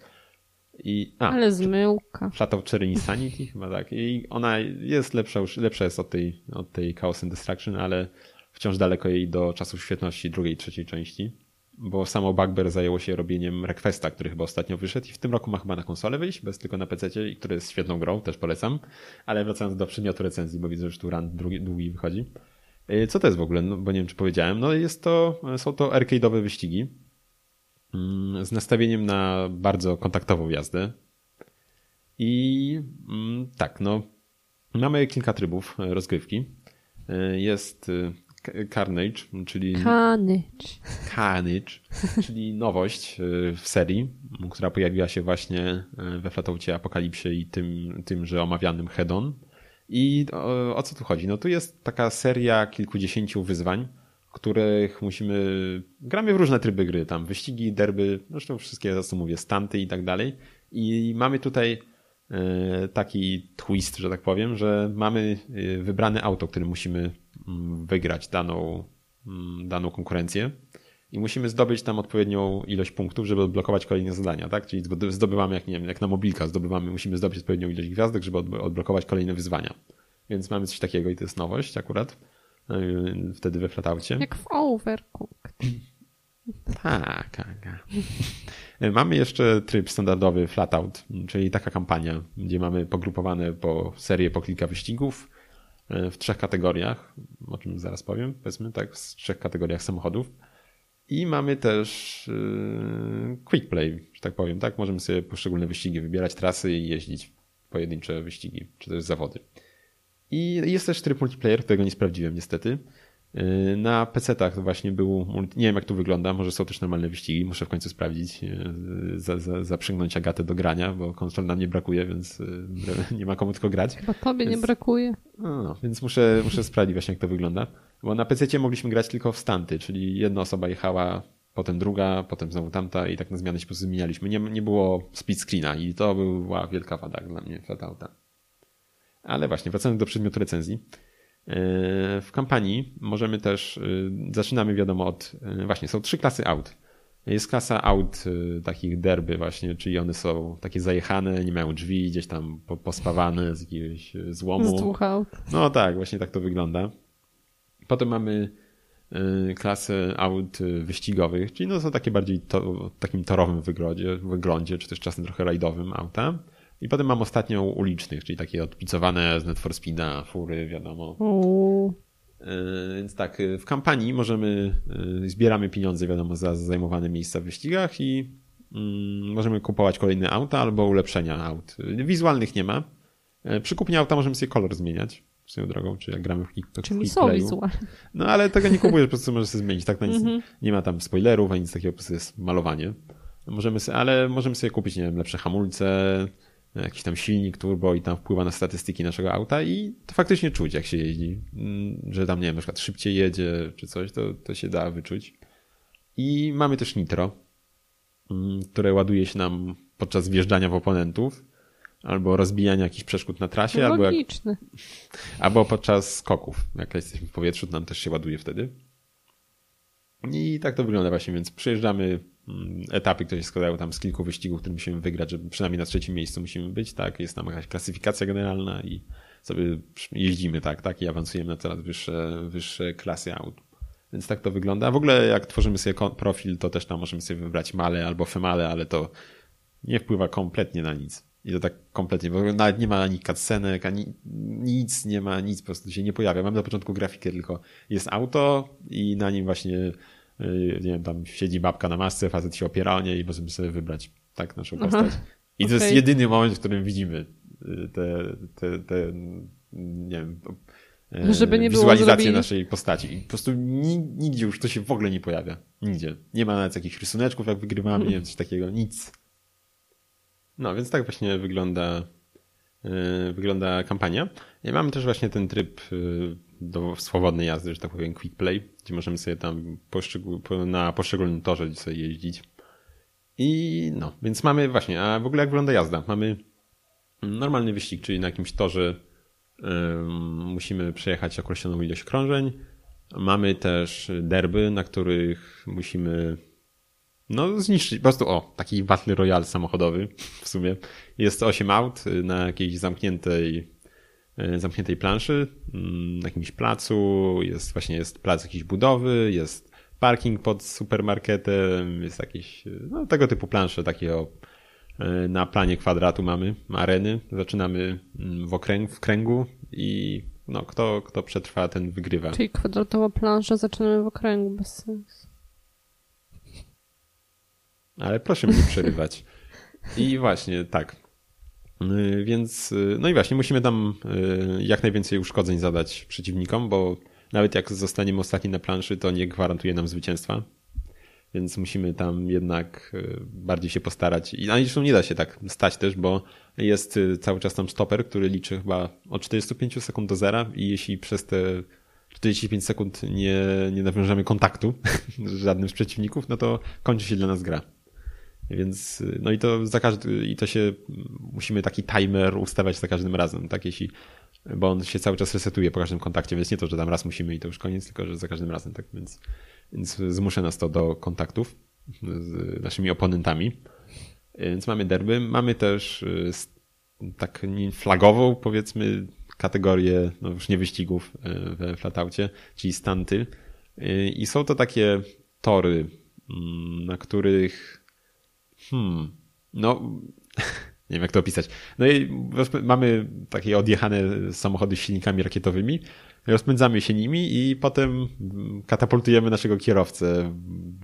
I, a, Ale zmyłka. Flatout 4 Insanity chyba tak. I ona jest lepsza, już lepsza jest od tej, od tej Chaos and Destruction, ale wciąż daleko jej do czasów świetności drugiej i trzeciej części, bo samo Bugbear zajęło się robieniem Requesta, który chyba ostatnio wyszedł i w tym roku ma chyba na konsolę wyjść, bez tylko na PC, i który jest świetną grą, też polecam. Ale wracając do przedmiotu recenzji, bo widzę, że tu run długi, długi wychodzi. Y, co to jest w ogóle? No, bo nie wiem, czy powiedziałem. No jest to, są to arcade'owe wyścigi mm, z nastawieniem na bardzo kontaktową jazdę. I mm, tak, no mamy kilka trybów rozgrywki. Y, jest y, Carnage, czyli. Carnage. Carnage, czyli nowość y, w serii, która pojawiła się właśnie y, we Flatoucie Apokalipsie i tym, tymże omawianym Hedon. I o, o co tu chodzi? No tu jest taka seria kilkudziesięciu wyzwań, których musimy. Gramy w różne tryby gry, tam wyścigi, derby, zresztą wszystkie, za co mówię, stanty i tak dalej. I mamy tutaj y, taki twist, że tak powiem, że mamy wybrane auto, które musimy wygrać daną, mm, daną konkurencję i musimy zdobyć tam odpowiednią ilość punktów, żeby odblokować kolejne zadania, tak? Czyli zdobywamy, jak nie wiem, jak na mobilka zdobywamy, musimy zdobyć odpowiednią ilość gwiazdek, żeby odblokować kolejne wyzwania. Więc mamy coś takiego i to jest nowość akurat. E, wtedy we flataucie. Jak w Overcooked. Tak, tak, mamy jeszcze tryb standardowy flatout, czyli taka kampania, gdzie mamy pogrupowane po serię po kilka wyścigów w trzech kategoriach, o czym zaraz powiem, powiedzmy tak, w trzech kategoriach samochodów. I mamy też e, quick play, że tak powiem, tak? Możemy sobie poszczególne wyścigi wybierać, trasy i jeździć pojedyncze wyścigi, czy też zawody. I jest też tryb multiplayer, którego nie sprawdziłem niestety, na PC-tach właśnie był, nie wiem jak tu wygląda, może są też normalne wyścigi, muszę w końcu sprawdzić, y, za, za, zaprzęgnąć Agatę do grania, bo konsol nam nie brakuje, więc y, nie ma komu tylko grać. Chyba tobie więc, nie brakuje. No, więc muszę, muszę sprawdzić właśnie jak to wygląda, bo na PC mogliśmy grać tylko w stanty, czyli jedna osoba jechała, potem druga, potem znowu tamta i tak na zmianę się po prostu zmienialiśmy. Nie, nie było split screena i to była wielka wada dla mnie, Flatouta. Ale właśnie, wracając do przedmiotu recenzji, w kampanii możemy też, y, zaczynamy wiadomo od, y, właśnie są trzy klasy aut. Jest klasa aut takich derby właśnie, czyli one są takie zajechane, nie mają drzwi, gdzieś tam pospawane z jakiegoś złomu. Z dwóch aut. No tak, właśnie tak to wygląda. Potem mamy klasę aut wyścigowych, czyli no są takie bardziej to, takim torowym wyglądzie, wyglądzie, czy też czasem trochę rajdowym auta. I potem mam ostatnią ulicznych, czyli takie odpicowane z Net for Speeda, fury, wiadomo. E, więc tak, e, w kampanii możemy, e, zbieramy pieniądze, wiadomo, za zajmowane miejsca w wyścigach i mm, możemy kupować kolejne auta albo ulepszenia aut. Wizualnych nie ma. Przy kupnie auta możemy sobie kolor zmieniać swoją drogą, czy jak gramy w Kick Czyli są wizualne. No ale tego nie kupujesz, po prostu możesz sobie zmienić. Tak, no nic, -hmm. nie ma tam spoilerów, ani nic takiego, po prostu jest malowanie. Możemy sobie, ale możemy sobie kupić, nie wiem, lepsze hamulce, jakiś tam silnik turbo i tam wpływa na statystyki naszego auta i to faktycznie czuć, jak się jeździ. Mm, że tam, nie wiem, na przykład szybciej jedzie czy coś, to, to się da wyczuć. I mamy też nitro, mm, które ładuje się nam podczas wjeżdżania w oponentów albo rozbijania jakichś przeszkód na trasie, albo, jak, albo podczas skoków. Jak jesteśmy w powietrzu, to nam też się ładuje wtedy. I tak to wygląda właśnie, więc przejeżdżamy Mm, etapy, które się składają tam z kilku wyścigów, które musimy wygrać, żeby przynajmniej na trzecim miejscu musimy być, tak? Jest tam jakaś klasyfikacja generalna i sobie jeździmy, tak, tak? I awansujemy na coraz wyższe, wyższe klasy aut. Więc tak to wygląda. W ogóle jak tworzymy sobie profil, to też tam możemy sobie wybrać male albo female, ale to nie wpływa kompletnie na nic. I to tak kompletnie, bo nawet nie ma ani cutscenek, ani nic, nie ma nic, po prostu się nie pojawia. Mam na początku grafikę, tylko jest auto i na nim właśnie, y, nie wiem, tam siedzi babka na masce, facet się opiera o niej i możemy sobie wybrać tak naszą postać. Aha, I to okay. jest jedyny moment, w którym widzimy y, te, te, te nie wiem, e, żeby nie wizualizację naszej postaci. I po prostu nigdzie już to się w ogóle nie pojawia. Nigdzie. Nie ma nawet jakichś rysuneczków, jak wygrywamy, nie wiem, coś takiego, nic. No, więc tak właśnie wygląda, yy, wygląda kampania. I mamy też właśnie ten tryb yy, do swobodnej jazdy, że tak powiem, quick play, gdzie możemy sobie tam poszczegól na poszczególnym torze sobie jeździć. I no, więc mamy właśnie, a w ogóle jak wygląda jazda? Mamy normalny wyścig, czyli na jakimś torze yy, musimy przejechać określoną ilość krążeń. Mamy też derby, na których musimy no, zniszczyć. Po prostu, o, taki Battle Royale samochodowy w sumie. Jest 8 aut na jakiejś zamkniętej, e, zamkniętej planszy, mm, na jakimś placu. Jest właśnie, jest plac jakiejś budowy, jest parking pod supermarketem, jest jakieś, no, tego typu plansze takie o, na planie kwadratu mamy, areny. Zaczynamy mm, w, okręg, w kręgu i no, kto, kto przetrwa, ten wygrywa. Czyli kwadratowa plansza, zaczynamy w okręgu, bez sensu. Ale proszę mnie nie przerywać. I właśnie, tak. Y, więc, y, no i właśnie, musimy tam y, jak najwięcej uszkodzeń zadać przeciwnikom, bo nawet jak zostaniemy ostatni na planszy, to nie gwarantuje nam zwycięstwa. Więc musimy tam jednak bardziej się postarać. I zresztą nie da się tak stać też, bo jest cały czas tam stoper, który liczy chyba od 45 sekund do zera i jeśli przez te 45 sekund nie, nie nawiążemy kontaktu z żadnym z przeciwników, no to kończy się dla nas gra. Więc, no i to za każdy, i to się, musimy taki timer ustawiać za każdym razem, tak, jeśli, bo on się cały czas resetuje po każdym kontakcie, więc nie to, że tam raz musimy i to już koniec, tylko że za każdym razem, tak, więc, więc zmusza nas to do kontaktów z naszymi oponentami. Więc mamy derby, mamy też tak flagową, powiedzmy, kategorię, no już nie wyścigów y, we flataucie, czyli stanty. Y, I są to takie tory, mm, na których Hmm. No, nie wiem jak to opisać. No i mamy takie odjechane samochody z silnikami rakietowymi, rozpędzamy się nimi i potem katapultujemy naszego kierowcę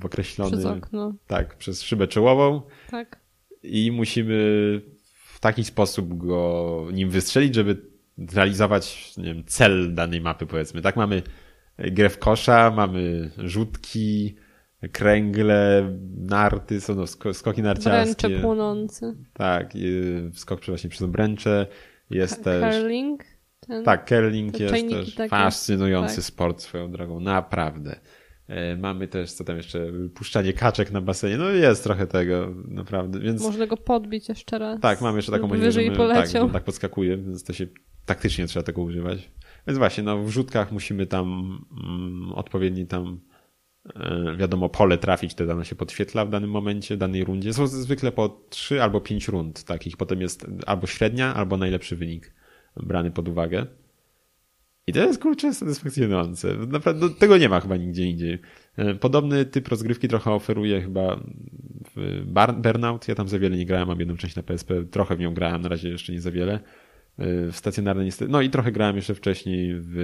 w określony... Przez okno. Tak, przez szybę czołową. Tak. I musimy w taki sposób go nim wystrzelić, żeby zrealizować nie wiem, cel danej mapy, powiedzmy. Tak, mamy grę w kosza, mamy rzutki, kręgle, narty, są no, skoki narciarskie. Bręcze płonące. Tak, skok właśnie przez obręcze. Jest też... Curling? Ten, tak, curling jest też takie. fascynujący tak. sport swoją drogą, naprawdę. E, mamy też, co tam jeszcze, puszczanie kaczek na basenie. No jest trochę tego, naprawdę. Więc... Można go podbić jeszcze raz. Tak, mamy jeszcze taką możliwość, że my, tak, tak podskakuje, więc to się taktycznie trzeba tego używać. Więc właśnie, no w rzutkach musimy tam mm, odpowiedni tam wiadomo, pole trafić, te dane się podświetla w danym momencie, w danej rundzie. Są zwykle po trzy albo pięć rund takich, potem jest albo średnia, albo najlepszy wynik brany pod uwagę. I to jest kurczę satysfakcjonujące. Naprawdę no, tego nie ma chyba nigdzie indziej. E, podobny typ rozgrywki trochę oferuje chyba Burnout. Ja tam za wiele nie grałem, mam jedną część na PSP, trochę w nią grałem, na razie jeszcze nie za wiele. E, w stacjonarne niestety. No i trochę grałem jeszcze wcześniej w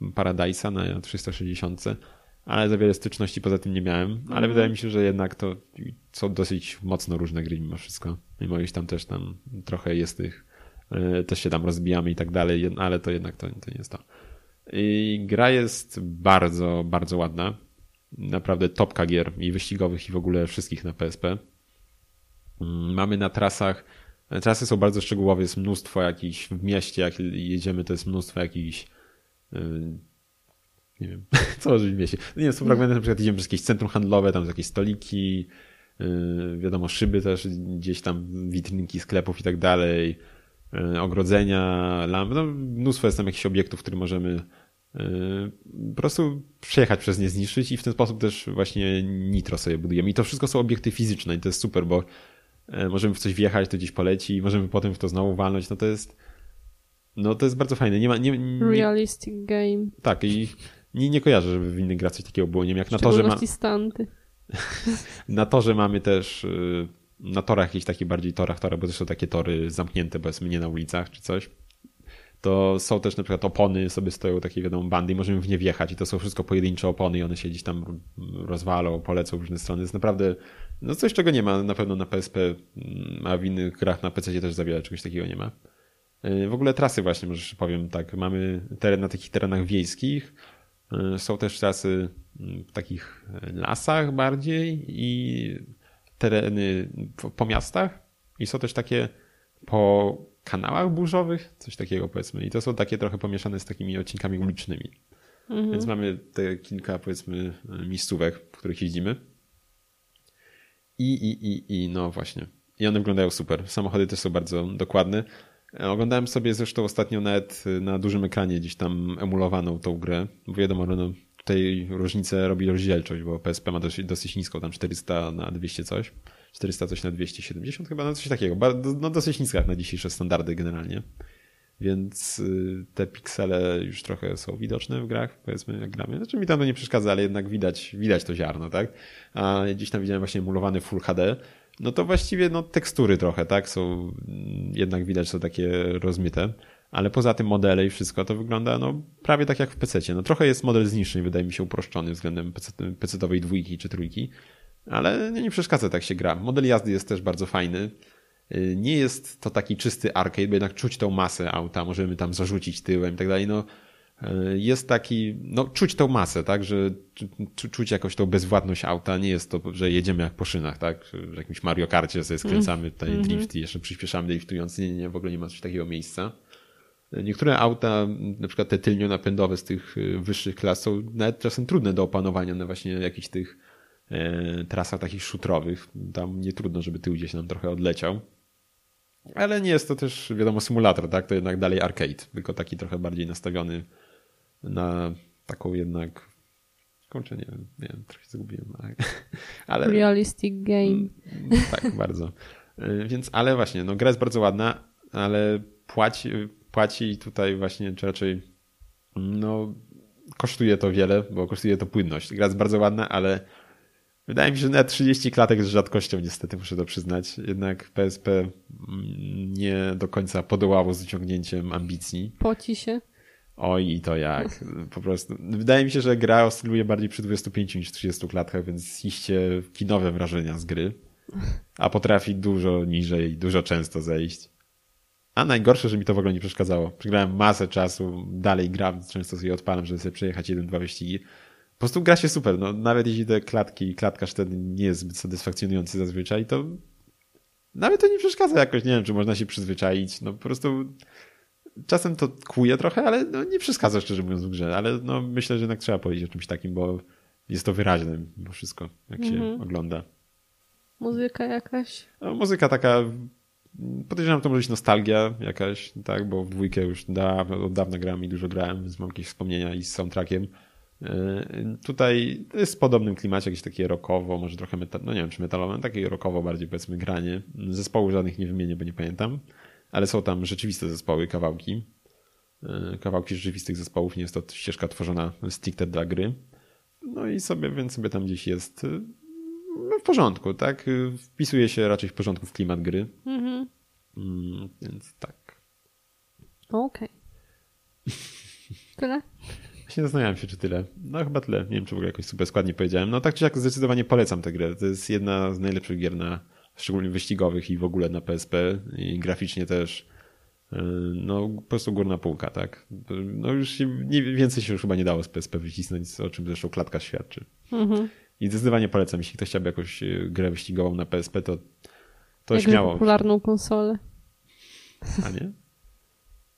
Paradise'a na 360 ale za wiele styczności poza tym nie miałem. Ale mhm. wydaje mi się, że jednak to są dosyć mocno różne gry mimo wszystko. Mimo iż tam też tam trochę jest tych, e, też się tam rozbijamy i tak dalej, ale to jednak to, to nie jest to. I gra jest bardzo, bardzo ładna. Naprawdę topka gier i wyścigowych i w ogóle wszystkich na PSP. Mm, mamy na trasach, trasy są bardzo szczegółowe, jest mnóstwo jakichś w mieście, jak jedziemy, to jest mnóstwo jakichś e, nie wiem, co może być w mieście. No nie wiem, są fragmenty, na przykład idziemy przez jakieś centrum handlowe, tam są jakieś stoliki, yy, wiadomo, szyby też, gdzieś tam witrynki sklepów i tak dalej, yy, ogrodzenia, lampy, no mnóstwo jest tam jakichś obiektów, które możemy yy, po prostu przejechać przez nie, zniszczyć i w ten sposób też właśnie nitro sobie budujemy. I to wszystko są obiekty fizyczne i to jest super, bo yy, możemy w coś wjechać, to gdzieś poleci, możemy potem w to znowu walnąć, no to jest no to jest bardzo fajne. Nie ma, nie, nie... Realistic game. Tak i Nie, nie kojarzę, żeby w innych grach coś takiego było. Nie wiem, jak na torze ma... stanty. na torze mamy też y, na torach jakichś takich bardziej torach, tory, bo też są takie tory zamknięte, powiedzmy nie na ulicach czy coś. To są też na przykład opony, sobie stoją takie wiadomo bandy i możemy w nie wjechać i to są wszystko pojedyncze opony i one się gdzieś tam rozwalą, polecą w różne strony. Jest naprawdę no coś, czego nie ma na pewno na PSP, mm, a w innych grach na PC też za wiele czegoś takiego nie ma. Y, w ogóle trasy właśnie, może powiem tak, mamy teren na takich terenach wiejskich, są też trasy mm, w takich lasach bardziej i tereny po miastach i są też takie po kanałach burzowych, coś takiego powiedzmy. I to są takie trochę pomieszane z takimi odcinkami ulicznymi. Mhm. Więc mamy te kilka powiedzmy miejscówek, w których jeździmy. I, i, i, i no właśnie. I one wyglądają super. Samochody też są bardzo dokładne. Oglądałem sobie zresztą ostatnio nawet na dużym ekranie gdzieś tam emulowaną tą grę, bo wiadomo, no, tutaj różnicę robi rozdzielczość, bo PSP ma dosyć, dosyć niską, tam 400 na 200 coś, 400 coś na 270 chyba, no coś takiego, no dosyć niska na dzisiejsze standardy generalnie. Więc y, te piksele już trochę są widoczne w grach, powiedzmy, jak gramy. Znaczy mi tam to nie przeszkadza, ale jednak widać, widać to ziarno, tak? A gdzieś tam widziałem właśnie emulowany Full HD, no to właściwie no tekstury trochę, tak? Są, jednak widać, są takie rozmyte ale poza tym modele i wszystko to wygląda no, prawie tak jak w PC. No, trochę jest model z wydaje mi się uproszczony względem PC-owej dwójki czy trójki, ale nie, nie przeszkadza tak się gra. Model jazdy jest też bardzo fajny. Y, nie jest to taki czysty arcade, bo jednak czuć tą masę auta, możemy tam zarzucić tyłem i tak dalej. No, jest taki, no czuć tą masę, tak, że czuć jakąś tą bezwładność auta, nie jest to, że jedziemy jak po szynach, tak, w jakimś Mario Karcie sobie skręcamy tutaj mm -hmm. drift i jeszcze przyspieszamy driftując, nie, nie, w ogóle nie ma coś takiego miejsca. Niektóre auta, na przykład te tylnionapędowe z tych y, wyższych klas są nawet czasem trudne do opanowania na właśnie jakichś tych e, trasach takich szutrowych. Tam nie trudno, żeby tył gdzieś nam trochę odleciał. Ale nie jest to też, wiadomo, symulator, tak? To jednak dalej arcade, tylko taki trochę bardziej nastawiony na taką jednak Kurczę, nie wiem, nie wiem, trochę zgubiłem. Ale... Realistic game. Mm, tak, bardzo. E, więc, ale właśnie, no gra jest bardzo ładna, ale płaci, płaci tutaj właśnie, czy raczej no, kosztuje to wiele, bo kosztuje to płynność. Gra jest bardzo ładna, ale wydaje mi się, że na 30 klatek z rzadkością niestety, muszę to przyznać. Jednak PSP mm, nie do końca podołało z wyciągnięciem ambicji. Poci się. Oj, i to jak. Po prostu. Wydaje mi się, że gra oscyluje bardziej przy 25 niż 30 klatkach, więc iście kinowe wrażenia z gry. A potrafi dużo niżej, dużo często zejść. A najgorsze, że mi to w ogóle nie przeszkadzało. Przegrałem masę czasu, dalej gram, często sobie odpalam, żeby sobie przejechać jeden, dwa wyścigi. Po prostu gra się super. No, nawet jeśli te klatki, klatkarz ten nie jest zbyt satysfakcjonujący zazwyczaj, to nawet to nie przeszkadza jakoś. Nie wiem, czy można się przyzwyczaić. No po prostu czasem to kłuje trochę, ale no, nie przeszkadza szczerze mówiąc w grze. Ale no, myślę, że jednak trzeba powiedzieć o czymś takim, bo jest to wyraźne mimo wszystko, jak się mhm. ogląda. Muzyka jakaś? No, muzyka taka Podejrzewam, to może być nostalgia jakaś, tak, bo w dwójkę już dawno, od dawna grałem i dużo grałem, więc mam jakieś wspomnienia i z soundtrackiem. E, tutaj jest w podobnym klimacie, jakieś takie rockowo, może trochę metal, no nie wiem czy metalowe, takie rockowo bardziej powiedzmy granie. Zespołów żadnych nie wymienię, bo nie pamiętam, ale są tam rzeczywiste zespoły, kawałki. E, kawałki rzeczywistych zespołów, nie jest to ścieżka tworzona stricte dla gry. No i sobie, więc sobie tam gdzieś jest no, w porządku, tak? Wpisuje się raczej w porządku w klimat gry. Mhm. Mm, więc tak. Okej. Okay. Tyle? Właśnie zastanawiałem się, czy tyle. No chyba tyle. Nie wiem, czy w ogóle jakoś super składnie powiedziałem. No tak czy jak zdecydowanie polecam tę grę. To jest jedna z najlepszych gier na, szczególnie wyścigowych i w ogóle na PSP i graficznie też y, no po prostu górna półka, tak? No już się, nie, więcej się już chyba nie dało z PSP wycisnąć, o czym zresztą klatka świadczy. Mhm. I zdecydowanie polecam, jeśli ktoś chciałby jakąś e, grę wyścigową na PSP, to, to Jak śmiało. popularną konsolę. A nie?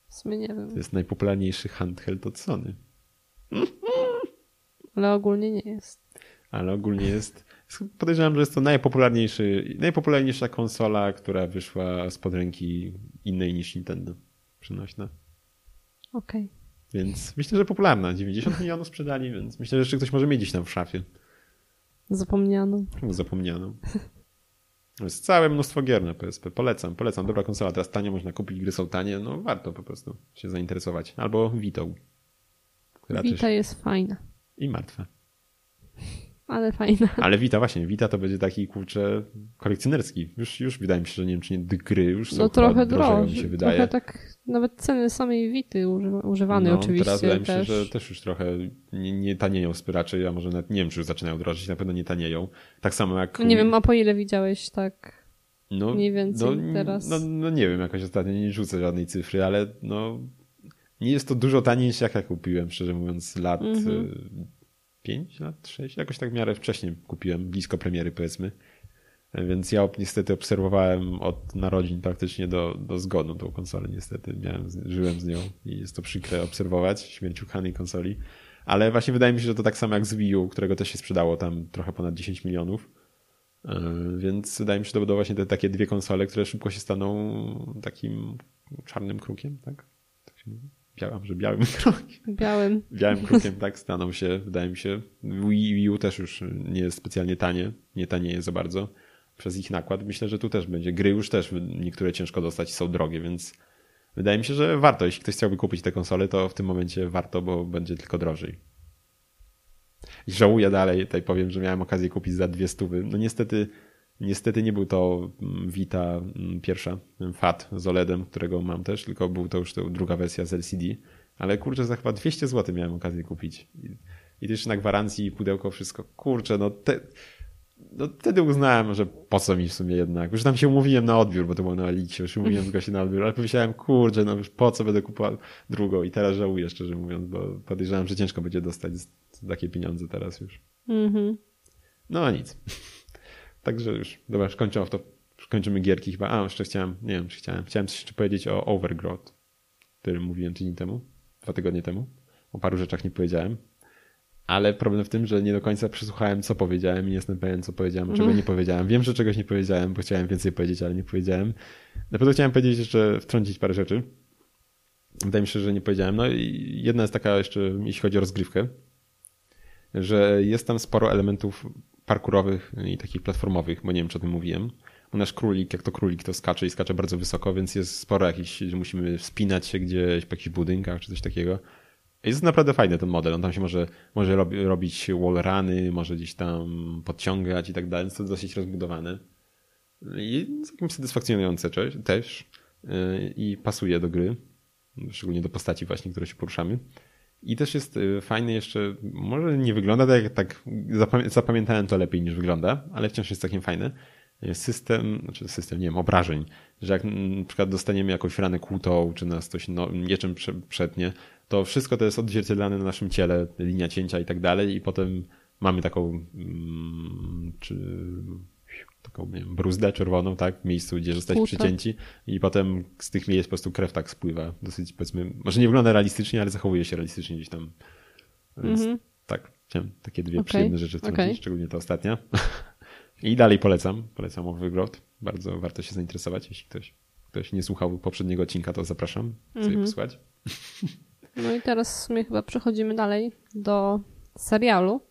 W sumie nie wiem. To jest najpopularniejszy handheld od Sony. Ale ogólnie nie jest. Ale ogólnie jest. Podejrzewam, że jest to najpopularniejszy, najpopularniejsza konsola, która wyszła spod ręki innej niż Nintendo. Przynośna. Okej. Okay. Więc myślę, że popularna. 90 milionów sprzedali, więc myślę, że jeszcze ktoś może mieć gdzieś tam w szafie. Zapomnianą. Zapomnianą. Jest całe mnóstwo gier na PSP. Polecam, polecam. Dobra konsola. Teraz tanie można kupić, gry są tanie. No warto po prostu się zainteresować. Albo Witą. Też... jest fajna. I martwa. Ale fajna. Ale Vita właśnie, Vita to będzie taki kurczę kolekcjonerski. Już, już wydaje mi się, że nie wiem, czy nie gry już są no, trochę droższe, mi się wydaje. Trochę tak, nawet ceny samej Vity używanej no, oczywiście teraz wydaje mi się, że też już trochę nie, nie tanieją wspieracze, a może nawet nie wiem, czy już zaczynają drożyć, na pewno nie tanieją. Tak samo jak... Nie wiem, a po ile widziałeś tak no, mniej więcej no, teraz? No, no nie wiem, jakoś ostatnio nie rzucę żadnej cyfry, ale no nie jest to dużo taniej niż jak ja kupiłem, szczerze mówiąc, lat mm -hmm. 5 lat, 6, jakoś tak w miarę wcześniej kupiłem, blisko premiery powiedzmy. Więc ja niestety obserwowałem od narodzin praktycznie do, do zgonu tą konsolę niestety. Miałem, żyłem z nią i jest to przykre obserwować, śmierć uchanej konsoli. Ale właśnie wydaje mi się, że to tak samo jak z Wii U, którego też się sprzedało tam trochę ponad 10 milionów. E, więc wydaje mi się, że to będą właśnie te takie dwie konsole, które szybko się staną takim czarnym krukiem, tak? Tak się mówi? Białym, że białym krokiem. Białym. Białym krokiem, tak, staną się, wydaje mi się. Wii U też już nie jest specjalnie tanie, nie tanieje za bardzo przez ich nakład. Myślę, że tu też będzie. Gry już też niektóre ciężko dostać są drogie, więc wydaje mi się, że warto. Jeśli ktoś chciałby kupić te konsole, to w tym momencie warto, bo będzie tylko drożej. I żałuję dalej, tutaj powiem, że miałem okazję kupić za dwie stówy. No niestety Niestety nie był to mm, Vita mm, pierwsza, FAT z OLEDem, którego mam też, tylko był to już to druga wersja z LCD. Ale kurczę, za chyba 200 zł miałem okazję kupić. I, i też na gwarancji pudełko, wszystko. Kurczę, no, te, no wtedy uznałem, że po co mi w sumie jednak. Już tam się umówiłem na odbiór, bo to było na Eliksie, już umówiłem tylko się na odbiór, ale pomyślałem, kurczę, no już po co będę kupował drugą i teraz żałuję, szczerze mówiąc, bo podejrzewam, że ciężko będzie dostać takie pieniądze teraz już. Mhm. No a nic. Także już, dobra, już to, już kończymy gierki chyba. A, jeszcze chciałem, nie wiem, czy chciałem, chciałem coś jeszcze powiedzieć o Overgrowth, o którym mówiłem tydzień temu, dwa tygodnie temu. O paru rzeczach nie powiedziałem. Ale problem w tym, że nie do końca przesłuchałem, co powiedziałem i nie jestem pewien, co powiedziałem, czego nie powiedziałem. Wiem, że czegoś nie powiedziałem, bo chciałem więcej powiedzieć, ale nie powiedziałem. Na pewno chciałem powiedzieć jeszcze, wtrącić parę rzeczy. Wydaje mi się, że nie powiedziałem. No i jedna jest taka jeszcze, jeśli chodzi o rozgrywkę, że jest tam sporo elementów parkurowych i takich platformowych, bo nie wiem, czy o tym mówiłem. Nasz królik, jak to królik, to skacze i skacze bardzo wysoko, więc jest sporo jakichś, że musimy wspinać się gdzieś po jakichś budynkach czy coś takiego. Jest naprawdę fajny ten model. On tam się może, może robi, robić wallruny, może gdzieś tam podciągać i tak dalej, więc to jest dosyć rozbudowane. I całkiem satysfakcjonujące też y, i pasuje do gry, szczególnie do postaci właśnie, które się poruszamy. I też jest y, fajny jeszcze, może nie wygląda tak, tak zapamiętałem to lepiej niż wygląda, ale wciąż jest takim fajny. System, znaczy system, nie wiem, obrażeń, że jak na przykład dostaniemy jakąś ranę kłutą, czy nas coś no, mieczem przetnie, to wszystko to jest odzwierciedlane na naszym ciele, linia cięcia i tak dalej i potem mamy taką mm, czy taką wiem, bruzdę czerwoną, tak, w miejscu, gdzie zostać przycięci i potem z tych miejsc po prostu krew tak spływa. Dosyć, powiedzmy, może nie wygląda realistycznie, ale zachowuje się realistycznie gdzieś tam. Więc mm -hmm. tak, chciałem takie dwie okay. przyjemne rzeczy wtrącić, okay. szczególnie ta ostatnia. I dalej polecam, polecam Overgrowth. Bardzo warto się zainteresować, jeśli ktoś, ktoś nie słuchał poprzedniego odcinka, to zapraszam sobie mm -hmm. posłuchać. No i teraz w sumie chyba przechodzimy dalej do serialu,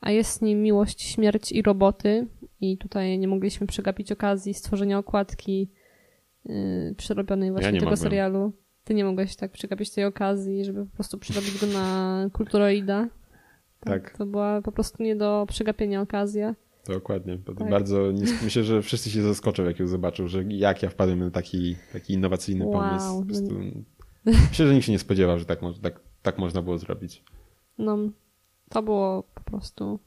a jest nim Miłość, Śmierć i Roboty, i tutaj nie mogliśmy przegapić okazji stworzenia okładki yy, przerobionej właśnie ja tego mogłem. serialu. Ty nie mogłeś tak przegapić tej okazji, żeby po prostu przerobić go na kulturoida. Tak, tak. To była po prostu nie do przegapienia okazja. Dokładnie. Tak. Bardzo myślę, że wszyscy się zaskoczą, jak ją zobaczą, że jak ja wpadłem na taki, taki innowacyjny wow. pomysł. Po prostu... Myślę, że nikt się nie spodziewał, że tak, tak, tak można było zrobić. No, to było po prostu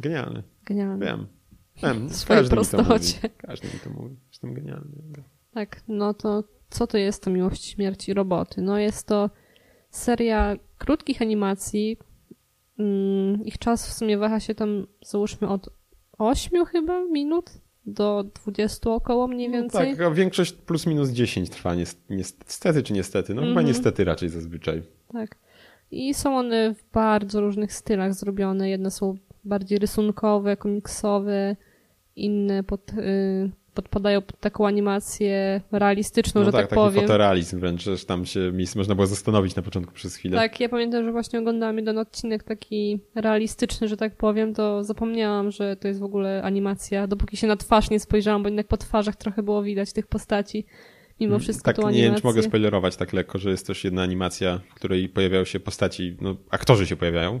Genialny. Genialny. Wiem. Wiem. W swojej każdy prostocie. Mi każdy mi to mówi. Jestem genialny. Tak, no to co to jest to Miłość, Śmierć i Roboty? No jest to seria krótkich animacji. Mm, ich czas w sumie waha się tam, załóżmy, od 8 chyba minut do 20 około mniej no więcej. No tak, a większość plus minus 10 trwa, niestety czy niestety. No mm -hmm. chyba mhm. niestety raczej zazwyczaj. Tak. I są one w bardzo różnych stylach zrobione. Jedne są bardziej rysunkowe, komiksowe, inne pod, y, podpadają pod taką animację realistyczną, no że tak, tak powiem. taki fotorealizm wręcz, że tam się można było zastanowić na początku przez chwilę. Tak, ja pamiętam, że właśnie oglądałam jeden odcinek taki realistyczny, że tak powiem, to zapomniałam, że to jest w ogóle animacja, dopóki się na twarz nie spojrzałam, bo jednak po twarzach trochę było widać tych postaci. mimo mm, wszystko tak, tą animację. Nie wiem, czy mogę spoilerować tak lekko, że jest też jedna animacja, w której pojawiają się postaci, no aktorzy się pojawiają.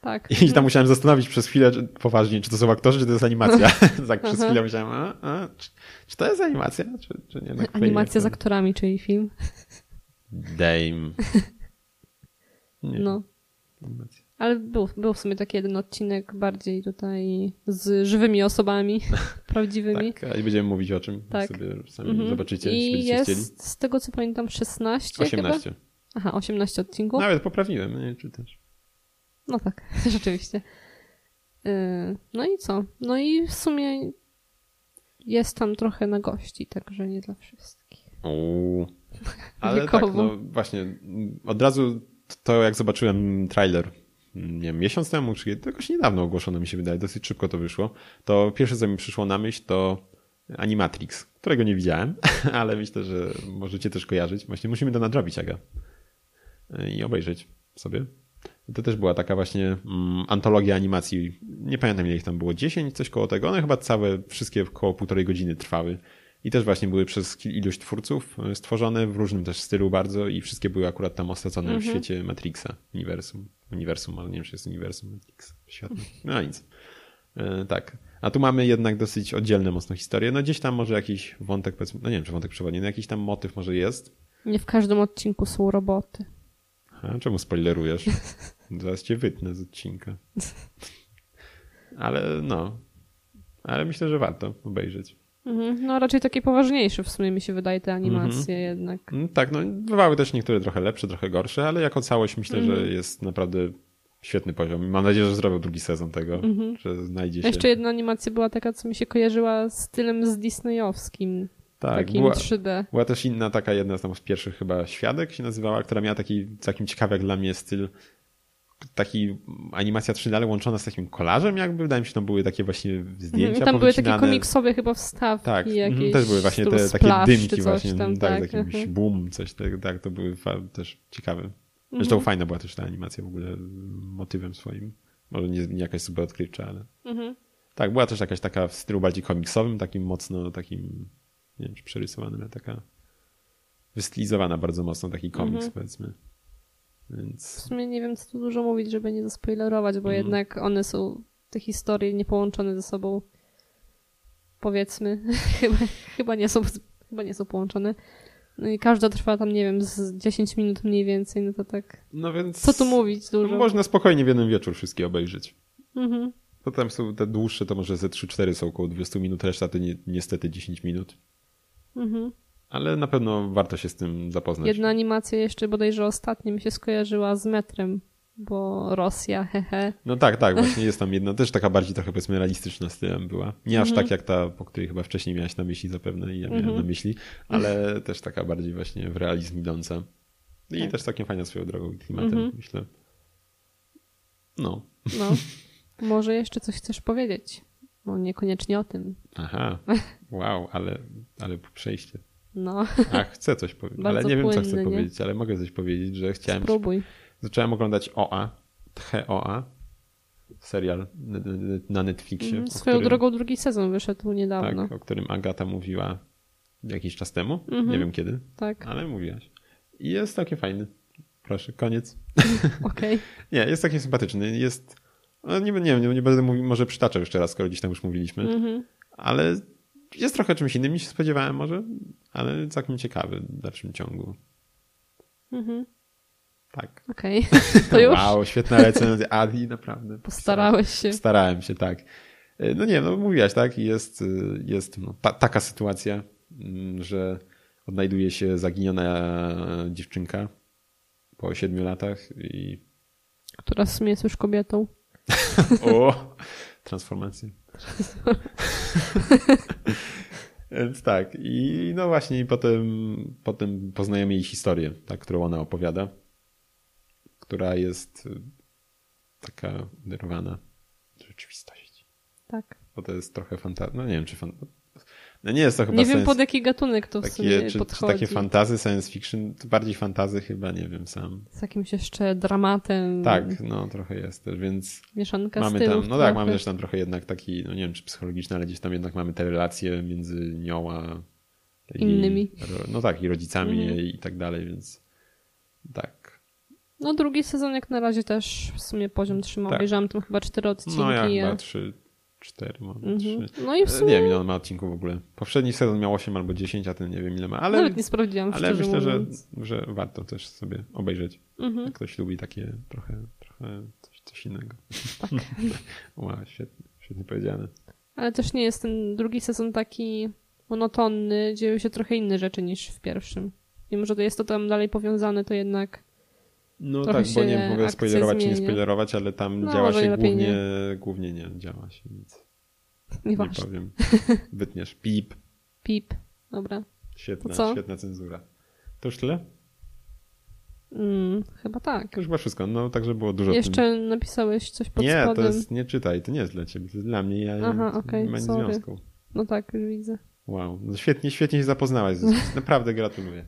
Tak. I tam musiałem zastanowić przez chwilę poważnie, czy to są aktorzy, czy to jest animacja. tak przez chwilę myślałem, a, a, czy, czy, to jest animacja, czy, czy nie? Animacja z aktorami, czyli film. Dame. Nie. No. Animacja. Ale był, był w sumie taki jeden odcinek bardziej tutaj z żywymi osobami prawdziwymi. Tak, i będziemy mówić o czym tak. sobie sami mhm. zobaczycie, I jest, chcieli. z tego co pamiętam 16 18. Chyba? Aha, 18 odcinków. Nawet poprawiłem, nie czy też. No tak, rzeczywiście. Y, no i co? No i w sumie jest tam trochę na gości, także nie dla wszystkich. Uuu. Ale tak, no właśnie, od razu to jak zobaczyłem trailer nie wiem, miesiąc temu, czy jakoś niedawno ogłoszono mi się wydaje, dosyć szybko to wyszło, to pierwsze co mi przyszło na myśl to Animatrix, którego nie widziałem, ale myślę, że możecie też kojarzyć. Właśnie musimy to nadrobić, Aga. I obejrzeć sobie. To też była taka właśnie mm, antologia animacji. Nie pamiętam ile ich tam było, 10, coś koło tego. One chyba całe, wszystkie około półtorej godziny trwały. I też właśnie były przez iluś twórców e, stworzone w różnym też stylu bardzo i wszystkie były akurat tam osadzone mhm. w świecie Matrixa, uniwersum. Uniwersum, ale nie wiem, czy jest uniwersum Matrixa. Światło. No nic. E, tak. A tu mamy jednak dosyć oddzielne mocno historie. No gdzieś tam może jakiś wątek, powiedzmy, no nie wiem, czy wątek przewodni, no jakiś tam motyw może jest. Nie w każdym odcinku są roboty. A czemu spoilerujesz? Zaraz cię wytnę z odcinka. Ale no. Ale myślę, że warto obejrzeć. Mhm. No raczej takie poważniejsze w sumie mi się wydaje te animacje mhm. jednak. Mm, tak, no bywały też niektóre trochę lepsze, trochę gorsze, ale jako całość myślę, mhm. że jest naprawdę świetny poziom. Mam nadzieję, że zrobił drugi sezon tego, mhm. że znajdzie się. Jeszcze jedna animacja była taka, co mi się kojarzyła stylem z disneyowskim. Tak, takim była, 3D. Była też inna taka, jedna z tam z pierwszych chyba Świadek się nazywała, która miała taki całkiem ciekawy jak dla mnie styl taki animacja 3D, ale łączona z takim kolarzem jakby, wydaje mi się, to były takie właśnie zdjęcia mhm, Tam były takie komiksowe chyba wstawki Tak, jakieś, też były właśnie te takie dymki właśnie, tam, tak, tak, uh-huh. boom, coś tak, tak, to były też ciekawe. Zresztą uh-huh. fajna była też ta animacja w ogóle motywem swoim. Może nie, nie jakaś super odkrywcza, ale uh-huh. tak, była też jakaś taka w stylu bardziej komiksowym, takim mocno takim, nie wiem czy przerysowany, ale taka wystylizowana bardzo mocno, taki komiks powiedzmy. Więc... W sumie nie wiem, co tu dużo mówić, żeby nie zaspoilerować, bo mm. jednak one są, te historie niepołączone ze sobą. Powiedzmy, chyba, chyba, nie są, chyba nie są połączone. No i każda trwa tam, nie wiem, z 10 minut mniej więcej, no to tak. No więc. Co tu mówić dużo? No można spokojnie w jeden wieczór wszystkie obejrzeć. Mhm. Potem są te dłuższe, to może ze 3-4 są około 20 minut, reszta to ni niestety 10 minut. Mhm. Ale na pewno warto się z tym zapoznać. Jedna animacja jeszcze bodajże ostatnia mi się skojarzyła z metrem, bo Rosja, hehe. No tak, tak, właśnie jest tam jedna, też taka bardziej trochę powiedzmy realistyczna stylem była. Nie aż -hmm. tak jak ta, po której chyba wcześniej miałaś na myśli zapewne i ja miałem -hmm. na myśli, ale też taka bardziej właśnie w realizm idąca. I tak. też takim fajną swoją drogą i klimatem, -hmm. myślę. No. No. Może jeszcze coś chcesz powiedzieć? No niekoniecznie o tym. Aha, wow, ale, ale przejście. No. A chcę coś powiedzieć, ale nie wiem, co chcę nie? powiedzieć, ale mogę coś powiedzieć, że chciałem. Spróbuj. Zacząłem oglądać OA, Tche OA, serial na Netflixie. Mm, swoją którym, drogą drugi sezon wyszedł niedawno. Tak, o którym Agata mówiła jakiś czas temu. Mm -hmm. Nie mhm. wiem kiedy, tak. ale mówiłaś. I jest całkiem fajny. Proszę, koniec. Okej. Okay. nie, jest taki sympatyczny. Jest. No nie, nie, nie, nie będę mówił, może przytaczał jeszcze raz, skoro gdzieś tam już mówiliśmy. Mm -hmm. Ale jest trochę czymś innym niż się spodziewałem może, ale całkiem ciekawy w dalszym ciągu. Mhm. Tak. Okej, okay. to już? Wow, świetna recenzja. Adi, naprawdę. Postarałeś się. Starałem się, tak. E, no nie, no mówiłaś, tak? Jest, e, jest no, ta, taka sytuacja, mm, że odnajduje się zaginiona dziewczynka po siedmiu latach i... Która w sumie jest już kobietą. O, transformacja. Więc tak. I no właśnie, i potem, potem poznajemy jej historię, tak, którą ona opowiada, która jest y, taka uderwana w rzeczywistość. Tak. Bo to jest trochę fantazja. No nie wiem, czy fan... No nie jest to chyba Nie wiem pod jaki gatunek to takie, w sumie czy, podchodzi. Czy takie fantazy, science fiction, bardziej fantazy chyba, nie wiem sam. Z jakimś jeszcze dramatem. Tak, no trochę jest też, więc Mieszanka mamy stylów tam, No tak, mamy też tam trochę jednak taki, no nie wiem czy psychologiczny, ale gdzieś tam jednak mamy te relacje między nią a innymi. No tak, i rodzicami mhm. i tak dalej, więc tak. No drugi sezon jak na razie też w sumie poziom trzymał. Tak. Obejrzałam tam chyba cztery odcinki. No ja chyba trzy, cztery, może mhm. trzy. No i w sumie... Nie wiem ile on ma odcinków w ogóle. Poprzedni sezon miał 8 albo 10, a ten nie wiem ile ma. Ale, Nawet nie sprawdziłam, Ale myślę, że, że warto też sobie obejrzeć. Mhm. Jak ktoś lubi takie trochę, trochę coś, coś innego. Tak. wow, świetnie, świetnie powiedziane. Ale też nie jest ten drugi sezon taki monotonny, dzieją się trochę inne rzeczy niż w pierwszym. Mimo, że to jest to tam dalej powiązane, to jednak no tak, bo nie mogę spoilerować czy nie spoilerować, ale tam no, działa się głównie, nie. głównie nie działa się nic. Nie, nie powiem. Wytniesz. Pip. Pip. Dobra. Świetna, świetna cenzura. To już tyle? Mm, chyba tak. To już chyba wszystko. No, także było dużo. Jeszcze tym... napisałeś coś pod nie, spodem. Nie, to jest, nie czytaj, to nie jest dla ciebie, to jest dla mnie. Ja Aha, okej, okay, nie ma związku. No tak, już widzę. Wow, no świetnie, świetnie się zapoznałaś. Naprawdę gratuluję.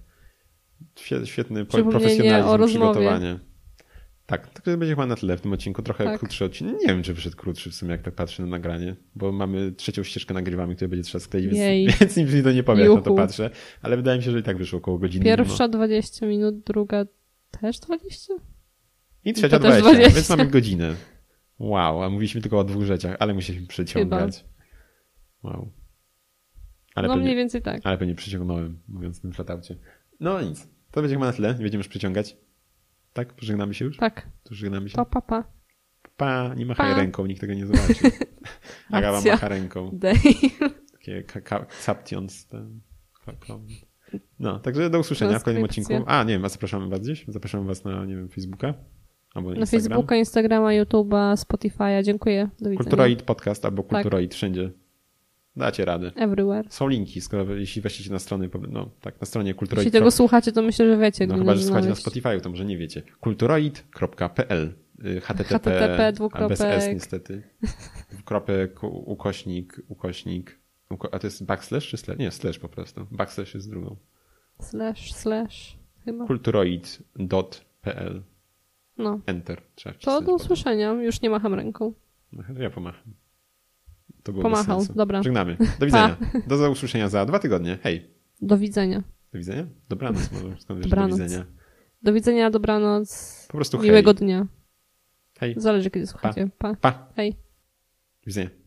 Świetny profesjonalizm przygotowanie. Tak, to będzie chyba na tyle w tym odcinku. Trochę tak. krótszy odcinek. Nie wiem, czy wyszedł krótszy w sumie, jak tak patrzę na nagranie, bo mamy trzecią ścieżkę nagrywamy, której będzie trzeba skleić, więc, więc nic mi to nie powie, jak na to patrzę. Ale wydaje mi się, że i tak wyszło około godziny. Pierwsza no. 20 minut, druga też 20? I trzecia 20, 20, więc mamy godzinę. Wow, a mówiliśmy tylko o dwóch rzeczach, ale musieliśmy przeciągać. Chyba. Wow. Ale no pewnie, mniej więcej tak. Ale pewnie przyciągnąłem, mówiąc w tym flataucie. No nic. To będzie chyba na tyle. Nie będziemy już przyciągać. Tak? Pożegnamy się już? Tak. To żegnamy się. Pa, pa, pa. Pa, nie machaj pa. ręką, nikt tego nie zobaczy. Agawa macha ręką. Takie captions. No, także do usłyszenia w kolejnym odcinku. A, nie wiem, a zapraszamy was gdzieś? Zapraszamy was na, nie wiem, Facebooka? Albo na Facebooka, Instagrama, YouTube'a, Spotify'a. Dziękuję. Do widzenia. Kulturoid podcast albo Kulturoid tak. wszędzie. Dacie radę. Everywhere. Są linki, skoro jeśli wejdziecie na stronę, no tak, na stronie kulturoid. Jeśli tego słuchacie, to myślę, że wiecie. No chyba, że słuchacie na Spotify, to może nie wiecie. kulturoid.pl http, HTTP bez s niestety. Kropek, ukośnik, ukośnik. a to jest backslash czy slash? Nie, slash po prostu. Backslash jest drugą. Slash, slash chyba. Kulturoid.pl No. Enter. Trzeba to do usłyszenia. Już nie macham ręką. No, ja pomacham. To było Pomachał, dobra. Żegnamy. Do widzenia. Pa. Do usłyszenia za dwa tygodnie. Hej. Do widzenia. Do widzenia? Dobranoc może. Skąd dobranoc. Do widzenia. Do widzenia, dobranoc. Po prostu Miłego dnia. Hej. Zależy kiedy słuchacie. Pa. pa. Hej. Do widzenia.